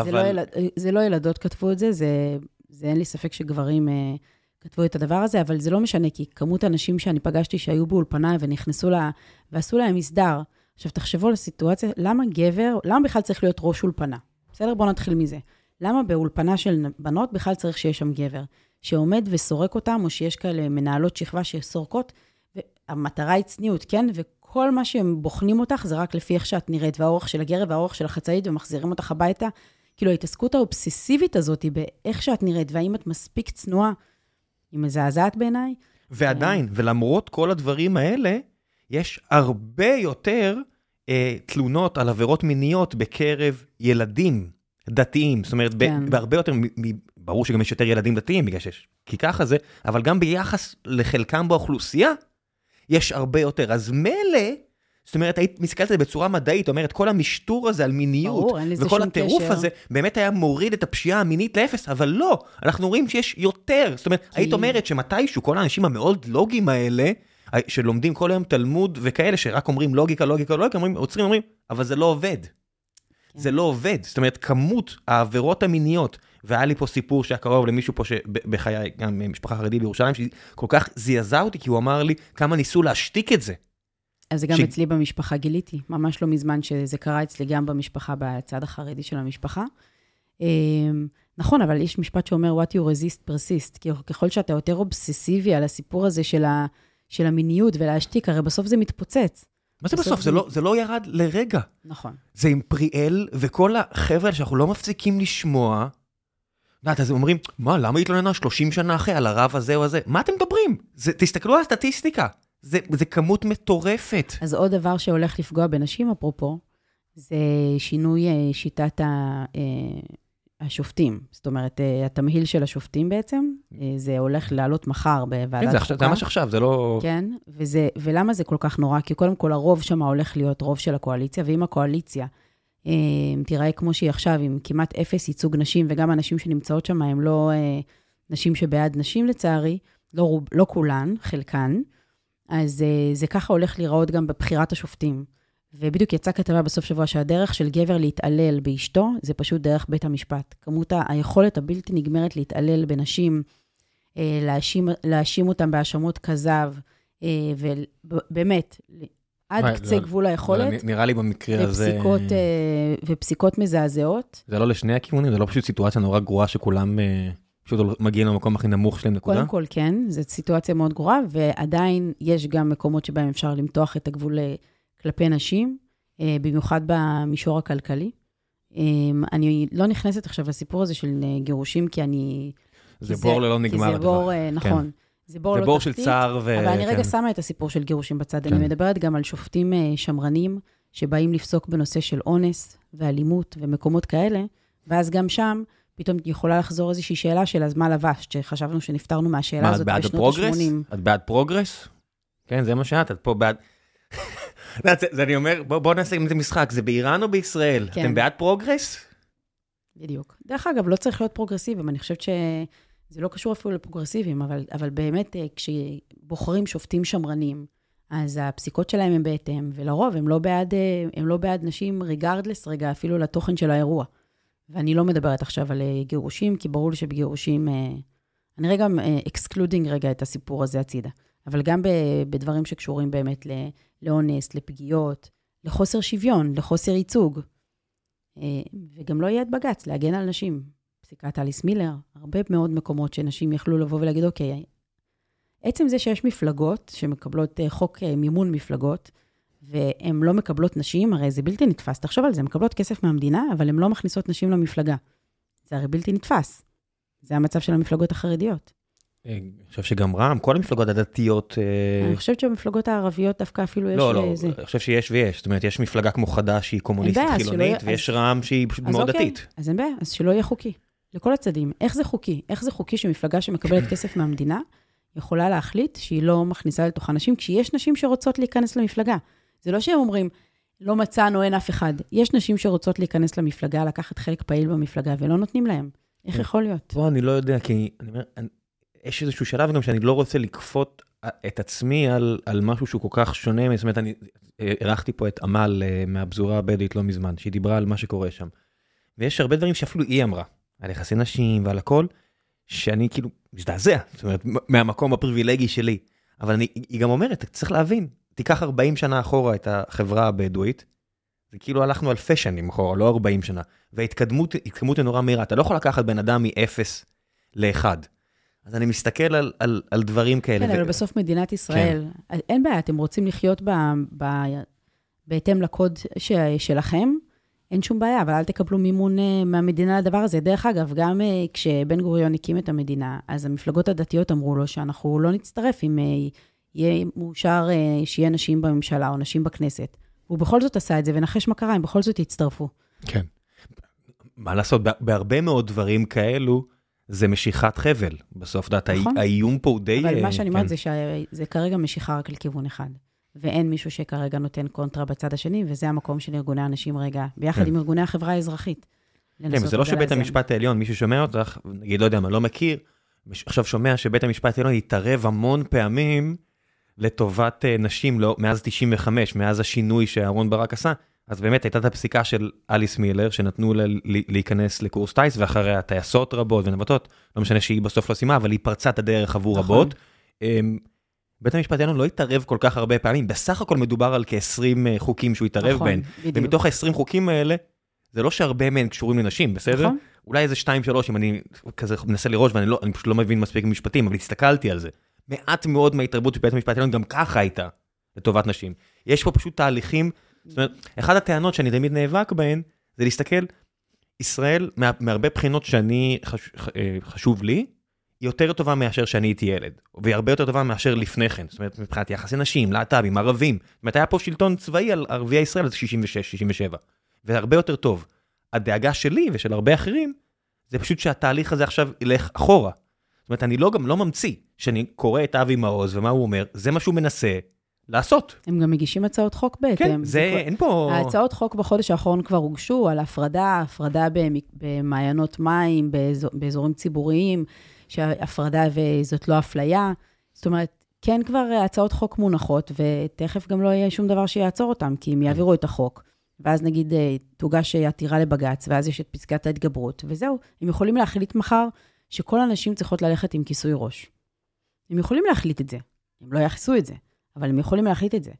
אבל... זה לא, ילד, זה לא ילדות כתבו את זה, זה, זה אין לי ספק שגברים... אה, כתבו את הדבר הזה, אבל זה לא משנה, כי כמות האנשים שאני פגשתי שהיו באולפנה ונכנסו לה, ועשו להם מסדר. עכשיו, תחשבו על הסיטואציה, למה גבר, למה בכלל צריך להיות ראש אולפנה? בסדר? בואו נתחיל מזה. למה באולפנה של בנות בכלל צריך שיש שם גבר? שעומד וסורק אותם, או שיש כאלה מנהלות שכבה שסורקות, והמטרה היא צניעות, כן? וכל מה שהם בוחנים אותך זה רק לפי איך שאת נראית, והאורך של הגרב והאורך של החצאית, ומחזירים אותך הביתה. כאילו, ההתעסקות האובססיבית הזאת היא באיך שאת נראית, והאם את מספיק צנועה. היא מזעזעת בעיניי. ועדיין, ולמרות כל הדברים האלה, יש הרבה יותר אה, תלונות על עבירות מיניות בקרב ילדים דתיים. זאת אומרת, כן. בהרבה יותר ברור שגם יש יותר ילדים דתיים בגלל שיש, כי ככה זה, אבל גם ביחס לחלקם באוכלוסייה, יש הרבה יותר. אז מילא, זאת אומרת, היית מסתכלת על זה בצורה מדעית, אומרת, כל המשטור הזה על מיניות, ברור, אין לזה וכל שום הטירוף קשר. הזה, באמת היה מוריד את הפשיעה המינית לאפס, אבל לא, אנחנו רואים שיש יותר. זאת אומרת, כי- היית אומרת שמתישהו כל האנשים המאוד לוגיים האלה, שלומדים כל היום תלמוד וכאלה, שרק אומרים לוגיקה, לוגיקה, לוגיקה, אומרים, עוצרים, אומרים, אבל זה לא עובד. כן. זה לא עובד. זאת אומרת, כמות העבירות המיניות, והיה לי פה סיפור שהיה קרוב למישהו פה שבחיי, גם משפחה חרדית בירושלים, שהיא כל כך זעזעה אותי, כי הוא אמר לי כמה ניסו להשתיק את זה. אז זה גם ש- אצלי במשפחה גיליתי, ממש לא מזמן שזה קרה אצלי גם במשפחה, בצד החרדי של המשפחה. אמ, נכון, אבל יש משפט שאומר, what you resist persist, כי ככל שאתה יותר אובססיבי על הסיפור הזה של, ה, של המיניות ולהשתיק, הרי בסוף זה מתפוצץ. מה זה בסוף בסוף? זה- זה לא- זה לא ירד לרגע. נכון. זה עם פריאל, וכל החבר'ה שאנחנו לא מפסיקים לשמוע, יודעת, אז הם אומרים, מה, למה היא התלוננה 30 שנה אחרי על הרב הזה או הזה? מה אתם מדברים? זה, תסתכלו על הסטטיסטיקה, זה, זה כמות מטורפת. אז עוד דבר שהולך לפגוע בנשים, אפרופו, זה שינוי אה, שיטת ה, אה, השופטים. זאת אומרת, אה, התמהיל של השופטים בעצם, אה, זה הולך לעלות מחר בוועדת כן, זה, חוקה. ממש עכשיו, זה לא... כן, וזה, ולמה זה כל כך נורא? כי קודם כל הרוב שם הולך להיות רוב של הקואליציה, ואם הקואליציה אה, תיראה כמו שהיא עכשיו, עם כמעט אפס ייצוג נשים, וגם הנשים שנמצאות שם הן לא נשים שבעד נשים לצערי, לא, לא כולן, חלקן, אז אה, זה ככה הולך להיראות גם בבחירת השופטים. ובדיוק יצאה כתבה בסוף שבוע שהדרך של גבר להתעלל באשתו, זה פשוט דרך בית המשפט. כמות היכולת הבלתי נגמרת להתעלל בנשים, אה, להאשים, להאשים אותם בהאשמות כזב, אה, ובאמת, עד וואי, קצה לא- גבול לא, היכולת, נ- נראה לי במקרה הזה... ופסיקות, אה, ופסיקות מזעזעות. זה לא לשני הכיוונים, זה לא פשוט סיטואציה נורא גרועה שכולם פשוט מגיעים למקום הכי נמוך שלהם, נקודה. קודם כל, כן, זו סיטואציה מאוד גרועה, ועדיין יש גם מקומות שבהם אפשר למתוח את הגבול אה, כלפי נשים, אה, במיוחד במישור הכלכלי. אה, אני לא נכנסת עכשיו לסיפור הזה של אה, גירושים, כי אני... זה כי בור ללא נגמר. כי זה בור. אה, נכון. זה בור זה לא בור של תחתית, צער ו... אבל אני רגע כן. שמה את הסיפור של גירושים בצד. כן. אני מדברת גם על שופטים שמרנים, שבאים לפסוק בנושא של אונס ואלימות ומקומות כאלה, ואז גם שם פתאום יכולה לחזור איזושהי שאלה של אז מה לבשת, שחשבנו שנפטרנו מהשאלה מה, את הזאת בעד בשנות ה progress? ה-80. את בעד progress? כן, זה מה שאת, את פה בעד... את זה- זה אני אומר, בוא בוא נעשה עם זה משחק, זה באיראן או בישראל? כן. אתם בעד progress? בדיוק. דרך אגב, לא צריך להיות פרוגרסיביים, אני חושבת שזה לא קשור אפילו לפרוגרסיביים, אבל, אבל באמת, אה, כשבוחרים שופטים שמרנים, אז הפסיקות שלהם הן בהתאם, ולרוב הם לא בעד, אה, הם לא בעד נשים regardless רגע, אפילו לתוכן של האירוע. ואני לא מדברת עכשיו על אה, גירושים, כי ברור לי שבגירושים, אה, אני רגע excluding רגע את הסיפור הזה הצידה, אבל גם בדברים שקשורים באמת לאונס, לפגיעות, לחוסר שוויון, לחוסר ייצוג. אה, וגם לא יהיה את בג"ץ להגן על נשים. פסיקת אליס מילר, הרבה מאוד מקומות שנשים יכלו לבוא ולהגיד, אוקיי, עצם זה שיש מפלגות שמקבלות אה, חוק אה, מימון מפלגות, והן לא מקבלות נשים, הרי זה בלתי נתפס. תחשוב על זה, הן מקבלות כסף מהמדינה, אבל הן לא מכניסות נשים למפלגה. זה הרי בלתי נתפס. זה המצב של המפלגות החרדיות. אה, אני חושב שגם רע"מ, כל המפלגות הדתיות... אה, אני חושבת שבמפלגות הערביות דווקא אפילו יש... לא, לא, אה. אני חושב שיש ויש. זאת אומרת, יש מפלגה כמו חד"ש שהיא קומוניסטית חילונית, ויש רע"מ שהיא פשוט מאוד אוקיי, דתית. אז אין בעיה, אז שלא יהיה חוקי. לכל הצדדים. איך זה חוקי? איך זה חוקי שמפלגה שמקבלת כסף מהמדינה יכולה להחליט שהיא לא מכניסה לתוכה נשים, כשיש נשים שרוצות להיכנס למפלגה. זה לא שהם אומרים, לא מצאנו, אין אף אחד. יש נשים שרוצות להיכנס למפלגה, לקחת חלק פעיל במפלגה, ולא נותנים להם. איך כן. יכול להיות? פה אני לא יודע, כי אני אומר, יש איזשהו שלב גם שאני לא רוצה לכפות את עצמי על, על משהו שהוא כל כך שונה, זאת אומרת, אני אירחתי פה את עמל אה, מהפזורה הבדואית לא מזמן, שהיא דיברה על מה שקורה שם. ויש הרבה דברים שאפילו היא אמרה, על יחסי נשים ועל הכל, שאני כאילו מזדעזע, זאת אומרת, מהמקום הפריבילגי שלי. אבל אני, היא גם אומרת, צריך להבין, תיקח 40 שנה אחורה את החברה הבדואית, זה כאילו הלכנו אלפי שנים אחורה, לא 40 שנה. וההתקדמות התקדמות היא נורא מהירה, אתה לא יכול לקחת בן אדם מ-0 ל-1. אז אני מסתכל על, על, על דברים כאלה. כן, אבל בסוף מדינת ישראל, אין בעיה, אתם רוצים לחיות ב, ב, בהתאם לקוד ש, שלכם, אין שום בעיה, אבל אל תקבלו מימון אה, מהמדינה לדבר הזה. דרך אגב, גם אה, כשבן גוריון הקים את המדינה, אז המפלגות הדתיות אמרו לו שאנחנו לא נצטרף אם אה, יהיה מאושר אה, שיהיה נשים בממשלה או נשים בכנסת. הוא בכל זאת עשה את זה, ונחש מה קרה, הם בכל זאת הצטרפו. כן. מה לעשות, בה- בהרבה מאוד דברים כאלו, זה משיכת חבל. בסוף, דעת, נכון. האיום פה הוא די... אבל אה, מה שאני כן. אומרת זה שזה כרגע משיכה רק לכיוון אחד. ואין מישהו שכרגע נותן קונטרה בצד השני, וזה המקום של ארגוני הנשים רגע, ביחד כן. עם ארגוני החברה האזרחית. כן, זה לא שבית. המשפט העליון, מישהו שומע אותך, נגיד, לא יודע מה, לא מכיר, עכשיו שומע שבית המשפט העליון התערב המון פעמים לטובת אה, נשים לא, מאז 95, מאז השינוי שאהרן ברק עשה, אז באמת הייתה את הפסיקה של אליס מילר, שנתנו לה להיכנס לקורס טיס, ואחריה טייסות רבות ונווטות, לא משנה שהיא בסוף לא סיימה, אבל היא פרצה את הדרך עבור נכון. רבות. אמ, בית המשפט העליון לא התערב כל כך הרבה פעמים, בסך הכל מדובר על כ-20 חוקים שהוא התערב נכון, בהן. בדיוק. ומתוך ה-20 חוקים האלה, זה לא שהרבה מהם קשורים לנשים, בסדר? נכון. אולי איזה 2-3 אם אני כזה מנסה לראש ואני לא, אני פשוט לא מבין מספיק משפטים, אבל הסתכלתי על זה. מעט מאוד מההתערבות של בית המשפט העליון גם ככה הייתה לטובת נשים. יש פה פשוט תהליכים, זאת אומרת, אחת הטענות שאני תמיד נאבק בהן, זה להסתכל, ישראל, מה, מהרבה בחינות שאני, חש, אה, חשוב לי, היא יותר טובה מאשר שאני הייתי ילד, והיא הרבה יותר טובה מאשר לפני כן, זאת אומרת, מבחינת יחסי נשים, להט"בים, ערבים. זאת אומרת, היה פה שלטון צבאי על ערביי ישראל עד 66-67, והרבה יותר טוב. הדאגה שלי ושל הרבה אחרים, זה פשוט שהתהליך הזה עכשיו ילך אחורה. זאת אומרת, אני לא גם לא ממציא, שאני קורא את אבי מעוז ומה הוא אומר, זה מה שהוא מנסה לעשות. הם גם מגישים הצעות חוק בהתאם. כן, זה, כבר- אין פה... ההצעות חוק בחודש האחרון כבר הוגשו על הפרדה, הפרדה במ- במעיינות מים, באזור, באזורים ציבוריים, שהפרדה וזאת לא אפליה. זאת אומרת, כן כבר הצעות חוק מונחות, ותכף גם לא יהיה שום דבר שיעצור אותם, כי הם יעבירו את החוק, ואז נגיד אה, תוגש עתירה לבג"ץ, ואז יש את פסקת ההתגברות, וזהו. הם יכולים להחליט מחר שכל הנשים צריכות ללכת עם כיסוי ראש. הם יכולים להחליט את זה. הם לא יעשו את זה, אבל הם יכולים להחליט את זה.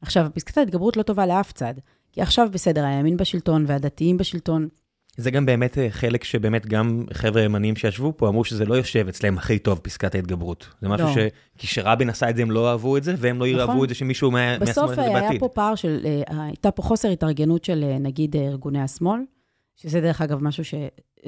עכשיו, פסקת ההתגברות לא טובה לאף צד, כי עכשיו בסדר, הימין בשלטון והדתיים בשלטון, זה גם באמת אה, חלק שבאמת גם חבר'ה ימנים שישבו פה אמרו שזה לא יושב אצלם הכי טוב פסקת ההתגברות. זה משהו לא. ש... כי כשרבין עשה את זה הם לא אהבו את זה, והם לא נכון. את זה שמישהו מה... בסוף מהשמאל יעשה את זה היה בעתיד. פה פער של, אה, הייתה פה חוסר התארגנות של אה, נגיד אה, ארגוני השמאל, שזה דרך אגב משהו ש...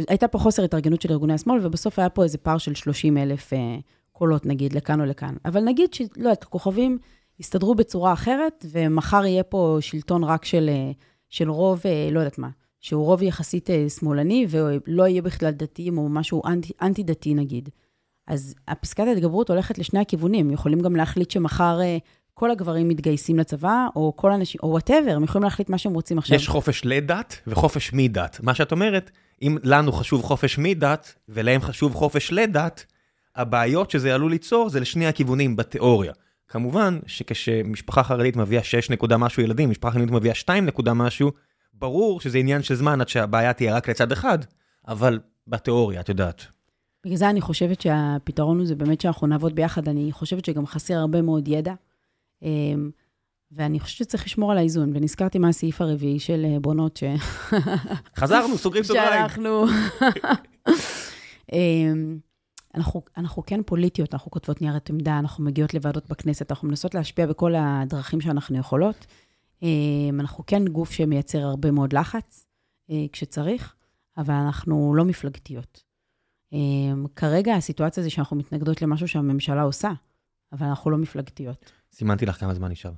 הייתה פה חוסר התארגנות של ארגוני השמאל, ובסוף היה פה איזה פער של 30 אלף אה, קולות, נגיד, לכאן או לכאן. אבל נגיד שלא יודעת, כוכבים יסתדרו בצורה אחרת, ומחר יהיה פה שלטון רק של, אה, של רוב, אה, לא יודעת מה, שהוא רוב יחסית אה, שמאלני, ולא יהיה בכלל דתיים או משהו אנטי, אנטי-דתי נגיד. אז פסקת ההתגברות הולכת לשני הכיוונים. יכולים גם להחליט שמחר אה, כל הגברים מתגייסים לצבא, או כל האנשים, או whatever, הם יכולים להחליט מה שהם רוצים עכשיו. יש חופש לדת וחופש מדת. מה שאת אומרת, אם לנו חשוב חופש מדת, ולהם חשוב חופש לדת, הבעיות שזה עלול ליצור זה לשני הכיוונים בתיאוריה. כמובן שכשמשפחה חרדית מביאה 6 נקודה משהו ילדים, משפחה חרדית מביאה 2 נקודה משהו, ברור שזה עניין של זמן עד שהבעיה תהיה רק לצד אחד, אבל בתיאוריה, את יודעת. בגלל זה אני חושבת שהפתרון הוא זה באמת שאנחנו נעבוד ביחד. אני חושבת שגם חסר הרבה מאוד ידע, אמ, ואני חושבת שצריך לשמור על האיזון. ונזכרתי מה הסעיף הרביעי של אה, בונות, ש... חזרנו, סוגרים סוגריים. שאנחנו... אמ, אנחנו, אנחנו כן פוליטיות, אנחנו כותבות ניירת עמדה, אנחנו מגיעות לוועדות בכנסת, אנחנו מנסות להשפיע בכל הדרכים שאנחנו יכולות. אמ, אנחנו כן גוף שמייצר הרבה מאוד לחץ אה, כשצריך, אבל אנחנו לא מפלגתיות. אמ, כרגע הסיטואציה זה שאנחנו מתנגדות למשהו שהממשלה עושה, אבל אנחנו לא מפלגתיות. סימנתי לך כמה זמן נשאר.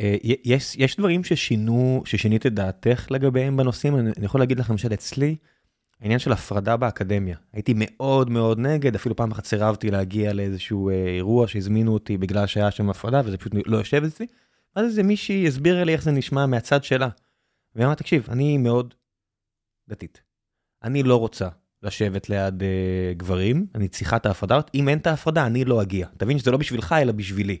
אה, יש, יש דברים ששינו, ששינית את דעתך לגביהם בנושאים, אני, אני יכול להגיד לך למשל אצלי, העניין של הפרדה באקדמיה. הייתי מאוד מאוד נגד, אפילו פעם אחת סירבתי להגיע לאיזשהו אה, אירוע שהזמינו אותי בגלל שהיה שם הפרדה, וזה פשוט לא יושב אצלי. אז איזה מישהי הסבירה לי איך זה נשמע מהצד שלה. והיא אמרה, תקשיב, אני מאוד דתית. אני לא רוצה לשבת ליד אה, גברים, אני צריכה את ההפרדה. אם אין את ההפרדה, אני לא אגיע. תבין שזה לא בשבילך, אלא בשבילי.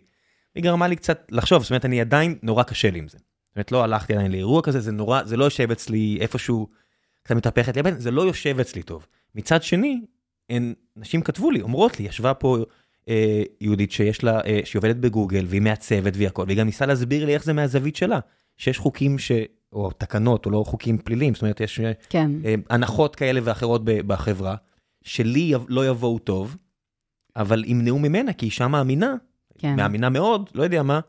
היא גרמה לי קצת לחשוב, זאת אומרת, אני עדיין, נורא קשה לי עם זה. זאת אומרת, לא הלכתי עדיין לאירוע כזה, זה נורא, זה לא יושב אצלי איפשהו, קצת מתהפכת לי הבן, זה לא יושב אצלי טוב. מצד שני, הן, נשים כתבו לי, אומרות לי, ישבה פה אה, יהודית שיש לה, אה, שהיא עובדת בגוגל, והיא מעצבת והיא הכל, והיא גם ניסה להסביר לי איך זה מהזווית שלה, שיש חוקים ש... או תקנות, או לא חוקים פליליים, זאת אומרת, יש כן, אה, הנחות כאלה ואחרות ב- בחברה, שלי לא יבואו טוב, אבל ימנעו ממנה, כי אישה מאמינה, כן. מאמינה מאוד, לא יודע מה,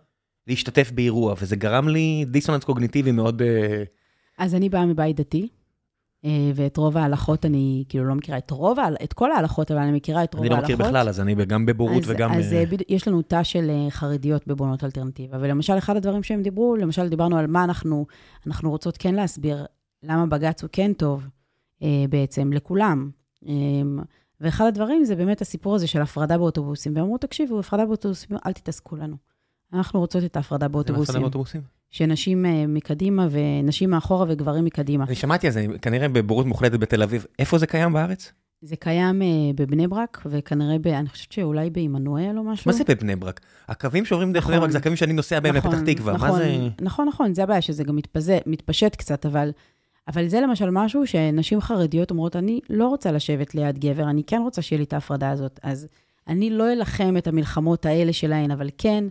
להשתתף באירוע, וזה גרם לי דיסוננס קוגניטיבי מאוד... אה, אז אני באה מבית דתי, אה, ואת רוב ההלכות אני, כאילו, לא מכירה את רוב, את כל ההלכות, אבל אני מכירה את רוב אני לא ההלכות. מכיר בכלל, אז אני גם בבורות אז, וגם... אז אה, בד... יש לנו תא של חרדיות בבונות אלטרנטיבה, ולמשל, אחד הדברים שהם דיברו, למשל, דיברנו על מה אנחנו, אנחנו רוצות כן להסביר, למה בג"ץ הוא כן טוב בעצם לכולם. ואחד הדברים זה באמת הסיפור הזה של הפרדה באוטובוסים. והם אמרו, תקשיבו, הפרדה באוטובוסים, אל תתעסקו לנו. אנחנו רוצות את ההפרדה באוטובוסים. זה הפרדה באוטובוסים? שנשים אה, מקדימה ונשים מאחורה וגברים מקדימה. אני שמעתי על זה, כנראה בבורות מוחלטת בתל אביב. איפה זה קיים בארץ? זה קיים uh, בבני ברק, וכנראה, ב, אני חושבת שאולי בעמנואל או משהו. מה זה בבני ברק? הקווים שעוברים דרך נכון, בני ברק זה הקווים שאני נוסע בהם נכון, לפתח תקווה, נכון, מה זה... נכון, נכון, זה הבעיה, שזה גם מתפז... מתפשט קצת, אבל, אבל זה למשל משהו שנשים חרדיות אומרות, אני לא רוצה לשבת ליד גבר, אני כן רוצה שיהיה לי את ההפרדה הזאת. אז אני לא אלחם את המלחמות האלה שלהן, אבל כן,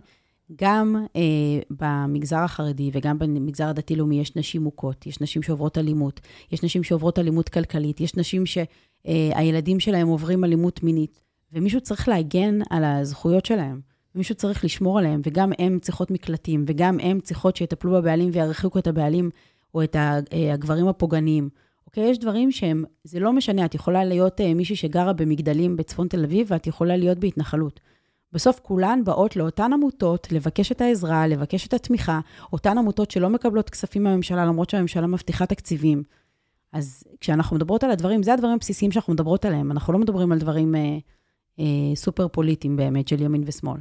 גם אה, במגזר החרדי וגם במגזר הדתי-לאומי יש נשים מוכות, יש נשים שעוברות אלימות, יש נשים שעוברות אלימות כלכלית, יש נשים שהילדים אה, שלהם עוברים אלימות מינית, ומישהו צריך להגן על הזכויות שלהם, מישהו צריך לשמור עליהם, וגם הן צריכות מקלטים, וגם הן צריכות שיטפלו בבעלים וירחיקו את הבעלים או את אה, הגברים הפוגעניים. אוקיי? יש דברים שהם, זה לא משנה, את יכולה להיות אה, מישהי שגרה במגדלים בצפון תל אביב, ואת יכולה להיות בהתנחלות. בסוף כולן באות לאותן עמותות לבקש את העזרה, לבקש את התמיכה, אותן עמותות שלא מקבלות כספים מהממשלה, למרות שהממשלה מבטיחה תקציבים. אז כשאנחנו מדברות על הדברים, זה הדברים הבסיסיים שאנחנו מדברות עליהם. אנחנו לא מדברים על דברים אה, אה, סופר פוליטיים באמת, של ימין ושמאל.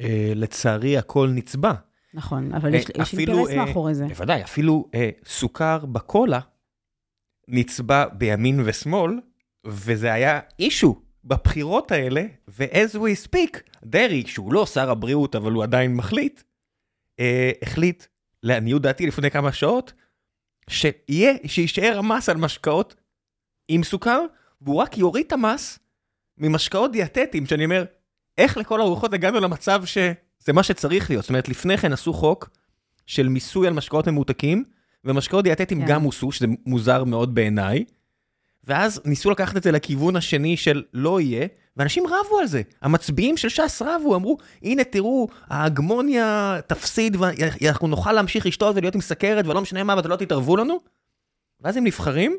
אה, לצערי, הכל נצבע. נכון, אבל אה, יש, יש אינטרס אה, מאחורי זה. בוודאי, אפילו אה, סוכר בקולה נצבע בימין ושמאל, וזה היה אישו. בבחירות האלה, ו-as we speak, דרעי, שהוא לא שר הבריאות, אבל הוא עדיין מחליט, אה, החליט, לעניות דעתי לפני כמה שעות, שיהיה, שיישאר המס על משקאות עם סוכר, והוא רק יוריד את המס ממשקאות דיאטטיים, שאני אומר, איך לכל הרוחות הגענו למצב שזה מה שצריך להיות? זאת אומרת, לפני כן עשו חוק של מיסוי על משקאות ממותקים, ומשקאות דיאטטיים yeah. כן. גם הוסו, שזה מוזר מאוד בעיניי. ואז ניסו לקחת את זה לכיוון השני של לא יהיה, ואנשים רבו על זה. המצביעים של ש"ס רבו, אמרו, הנה תראו, ההגמוניה תפסיד ואנחנו נוכל להמשיך לשתות ולהיות עם סכרת ולא משנה מה, ואתם לא תתערבו לנו. ואז הם נבחרים,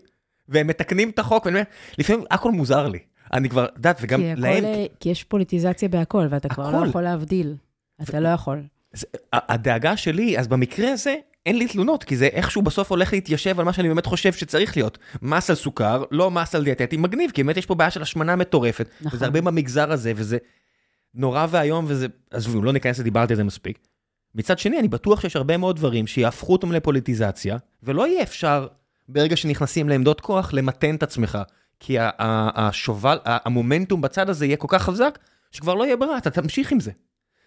והם מתקנים את החוק, ואני אומר, לפעמים הכל מוזר לי. אני כבר, יודעת, וגם כי להם... הכל, כי יש פוליטיזציה בהכל, ואתה הכל. כבר לא יכול להבדיל. אתה. לא יכול. הדאגה שלי, אז במקרה הזה, אין לי תלונות, כי זה איכשהו בסוף הולך להתיישב על מה שאני באמת חושב שצריך להיות. מס על סוכר, לא מס על דיאטטי מגניב, כי באמת יש פה בעיה של השמנה מטורפת. נכון. וזה הרבה במגזר הזה, וזה נורא ואיום, וזה... עזבו, לא ניכנס לדיברתי על זה מספיק. מצד שני, אני בטוח שיש הרבה מאוד דברים שיהפכו אותם לפוליטיזציה, ולא יהיה אפשר, ברגע שנכנסים לעמדות כוח, למתן את עצמך. כי השובל, המומנטום בצד הזה יהיה כל כך חזק, שכבר לא יהיה ברירה, אתה תמשיך עם זה.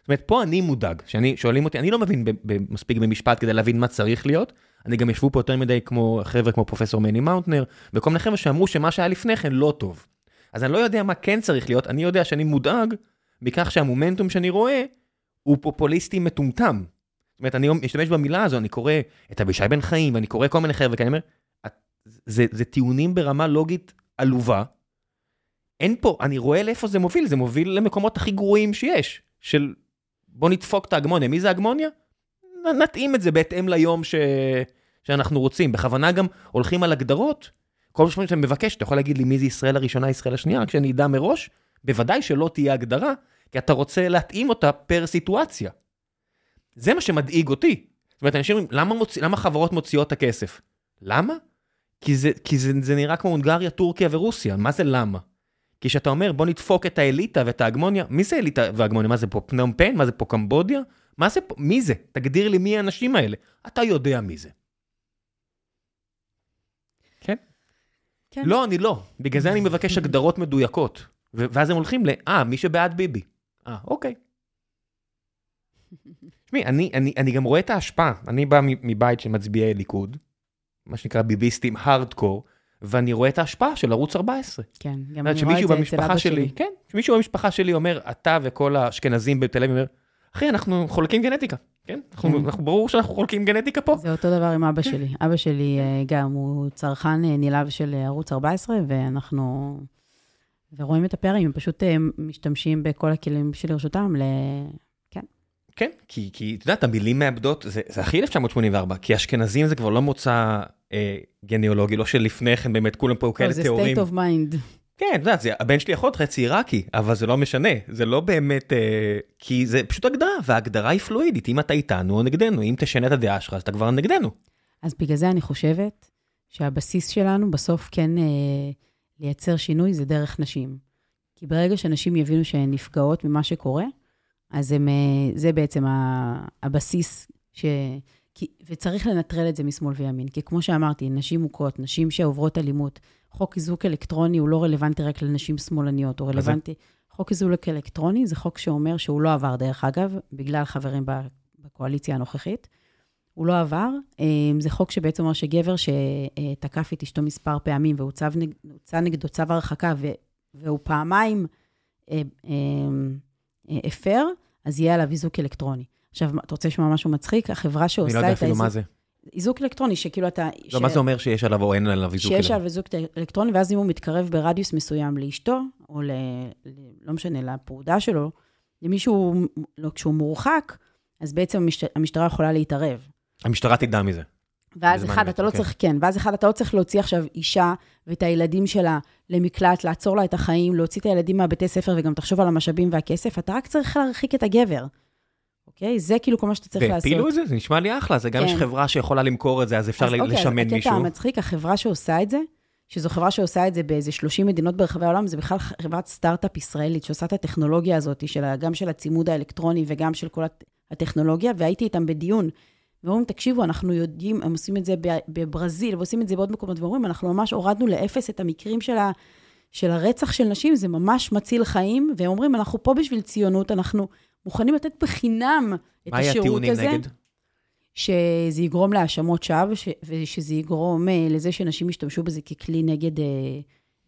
זאת אומרת, פה אני מודאג, שאני, שואלים אותי, אני לא מבין מספיק במשפט כדי להבין מה צריך להיות. אני גם ישבו פה יותר מדי כמו חבר'ה כמו פרופסור מני מאונטנר, וכל מיני חבר'ה שאמרו שמה שהיה לפני כן לא טוב. אז אני לא יודע מה כן צריך להיות, אני יודע שאני מודאג מכך שהמומנטום שאני רואה הוא פופוליסטי מטומטם. זאת אומרת, אני משתמש במילה הזו, אני קורא את אבישי בן חיים, ואני קורא כל מיני חבר'ה, כי אומר, זה, זה טיעונים ברמה לוגית עלובה. אין פה, אני רואה לאיפה זה מוביל, זה מוביל למקומות הכי גרועים שיש, של בוא נדפוק את ההגמוניה. מי זה הגמוניה? נתאים את זה בהתאם ליום ש... שאנחנו רוצים. בכוונה גם הולכים על הגדרות. כל פעם שאתה מבקש, אתה יכול להגיד לי מי זה ישראל הראשונה, ישראל השנייה, רק שאני אדע מראש. בוודאי שלא תהיה הגדרה, כי אתה רוצה להתאים אותה פר סיטואציה. זה מה שמדאיג אותי. זאת אומרת, אנשים אומרים, למה, מוצ... למה חברות מוציאות את הכסף? למה? כי, זה, כי זה, זה נראה כמו הונגריה, טורקיה ורוסיה. מה זה למה? כי כשאתה אומר בוא נדפוק את האליטה ואת ההגמוניה, מי זה אליטה והגמוניה? מה זה פה פנום פן? מה זה פה קמבודיה? מה זה פה? מי זה? תגדיר לי מי האנשים האלה. אתה יודע מי זה. כן? כן. לא, אני לא. בגלל זה אני מבקש הגדרות מדויקות. ואז הם הולכים ל, אה, מי שבעד ביבי. אה, אוקיי. תשמעי, אני, אני, אני גם רואה את ההשפעה. אני בא מבית של מצביעי ליכוד, מה שנקרא ביביסטים הארדקור. ואני רואה את ההשפעה של ערוץ 14. כן, גם אני רואה את זה אצל אבא שלי. כן, שמישהו במשפחה שלי אומר, אתה וכל האשכנזים בתל אביב, אומר, אחי, אנחנו חולקים גנטיקה, כן? אנחנו, כן. אנחנו ברור שאנחנו חולקים גנטיקה פה. זה אותו דבר עם אבא כן. שלי. אבא שלי אה, גם, הוא צרכן אה, נלהב של אה, ערוץ 14, ואנחנו... ורואים את הפערים, הם פשוט משתמשים בכל הכלים שלרשותם ל... כן. כן, כי, כי את יודעת, המילים מאבדות, זה, זה הכי 1984, כי אשכנזים זה כבר לא מוצא גניאולוגי, לא שלפני כן באמת כולם פה כאלה תיאורים. זה state of mind. כן, את יודעת, הבן שלי יכול להיות חצי עיראקי, אבל זה לא משנה, זה לא באמת, אה, כי זה פשוט הגדרה, וההגדרה היא פלואידית, אם אתה איתנו או נגדנו, אם תשנה את הדעה שלך, אז אתה כבר נגדנו. אז בגלל זה אני חושבת שהבסיס שלנו בסוף כן אה, לייצר שינוי זה דרך נשים. כי ברגע שנשים יבינו שהן נפגעות ממה שקורה, אז הם, אה, זה בעצם הבסיס, ש... כי, וצריך לנטרל את זה משמאל וימין. כי כמו שאמרתי, נשים מוכות, נשים שעוברות אלימות, חוק איזוק אלקטרוני הוא לא רלוונטי רק לנשים שמאלניות, הוא רלוונטי... חוק איזוק אלקטרוני זה חוק שאומר שהוא לא עבר, דרך אגב, בגלל חברים בקואליציה הנוכחית. הוא לא עבר. אה, זה חוק שבעצם אומר שגבר שתקף את אשתו מספר פעמים והוצא נגדו צו הרחקה, והוא פעמיים אה, אה, הפר, אז יהיה עליו איזוק אלקטרוני. עכשיו, אתה רוצה לשמוע משהו מצחיק? החברה שעושה את האיזוק... אני לא יודע אפילו מה זה. איזוק אלקטרוני, שכאילו אתה... לא, ש... מה זה אומר שיש עליו או אין עליו איזוק אלקטרוני? שיש עליו איזוק אלקטרוני, ואז אם הוא מתקרב ברדיוס מסוים לאשתו, או ל... לא משנה, לפרודה שלו, למישהו, לא, כשהוא מורחק, אז בעצם המשט... המשטרה יכולה להתערב. המשטרה תדע מזה. ואז אחד, אתה לא כן. צריך, כן, ואז אחד, אתה לא צריך להוציא עכשיו אישה ואת הילדים שלה למקלט, לעצור לה את החיים, להוציא את הילדים מהבתי ספר וגם תחשוב על המשאבים והכסף, אתה רק צריך להרחיק את הגבר. אוקיי? זה כאילו כל מה שאתה צריך לעשות. והפילו את זה? זה נשמע לי אחלה, זה גם כן. יש חברה שיכולה למכור את זה, אז אפשר אז, אוקיי, לשמן אז מישהו. הקטע המצחיק, החברה שעושה את זה, שזו חברה שעושה את זה באיזה 30 מדינות ברחבי העולם, זה בכלל חברת סטארט-אפ ישראלית שעושה את הטכנולוגיה הזאת, של, גם של הצימוד האלקטרוני וגם של כל הטכנולוגיה, והייתי איתם בדיון. ואומרים, תקשיבו, אנחנו יודעים, הם עושים את זה בברזיל, ועושים את זה בעוד מקומות, ואומרים, אנחנו ממש הורדנו לאפס את המקרים של, ה, של הרצח של נשים, זה ממש מציל חיים, והם אומרים, אנחנו פה בשביל ציונות, אנחנו מוכנים לתת בחינם את השירות הזה. מה היה הטיעונים נגד? שזה יגרום להאשמות שווא, ושזה יגרום אה, לזה שנשים ישתמשו בזה ככלי נגד, אה,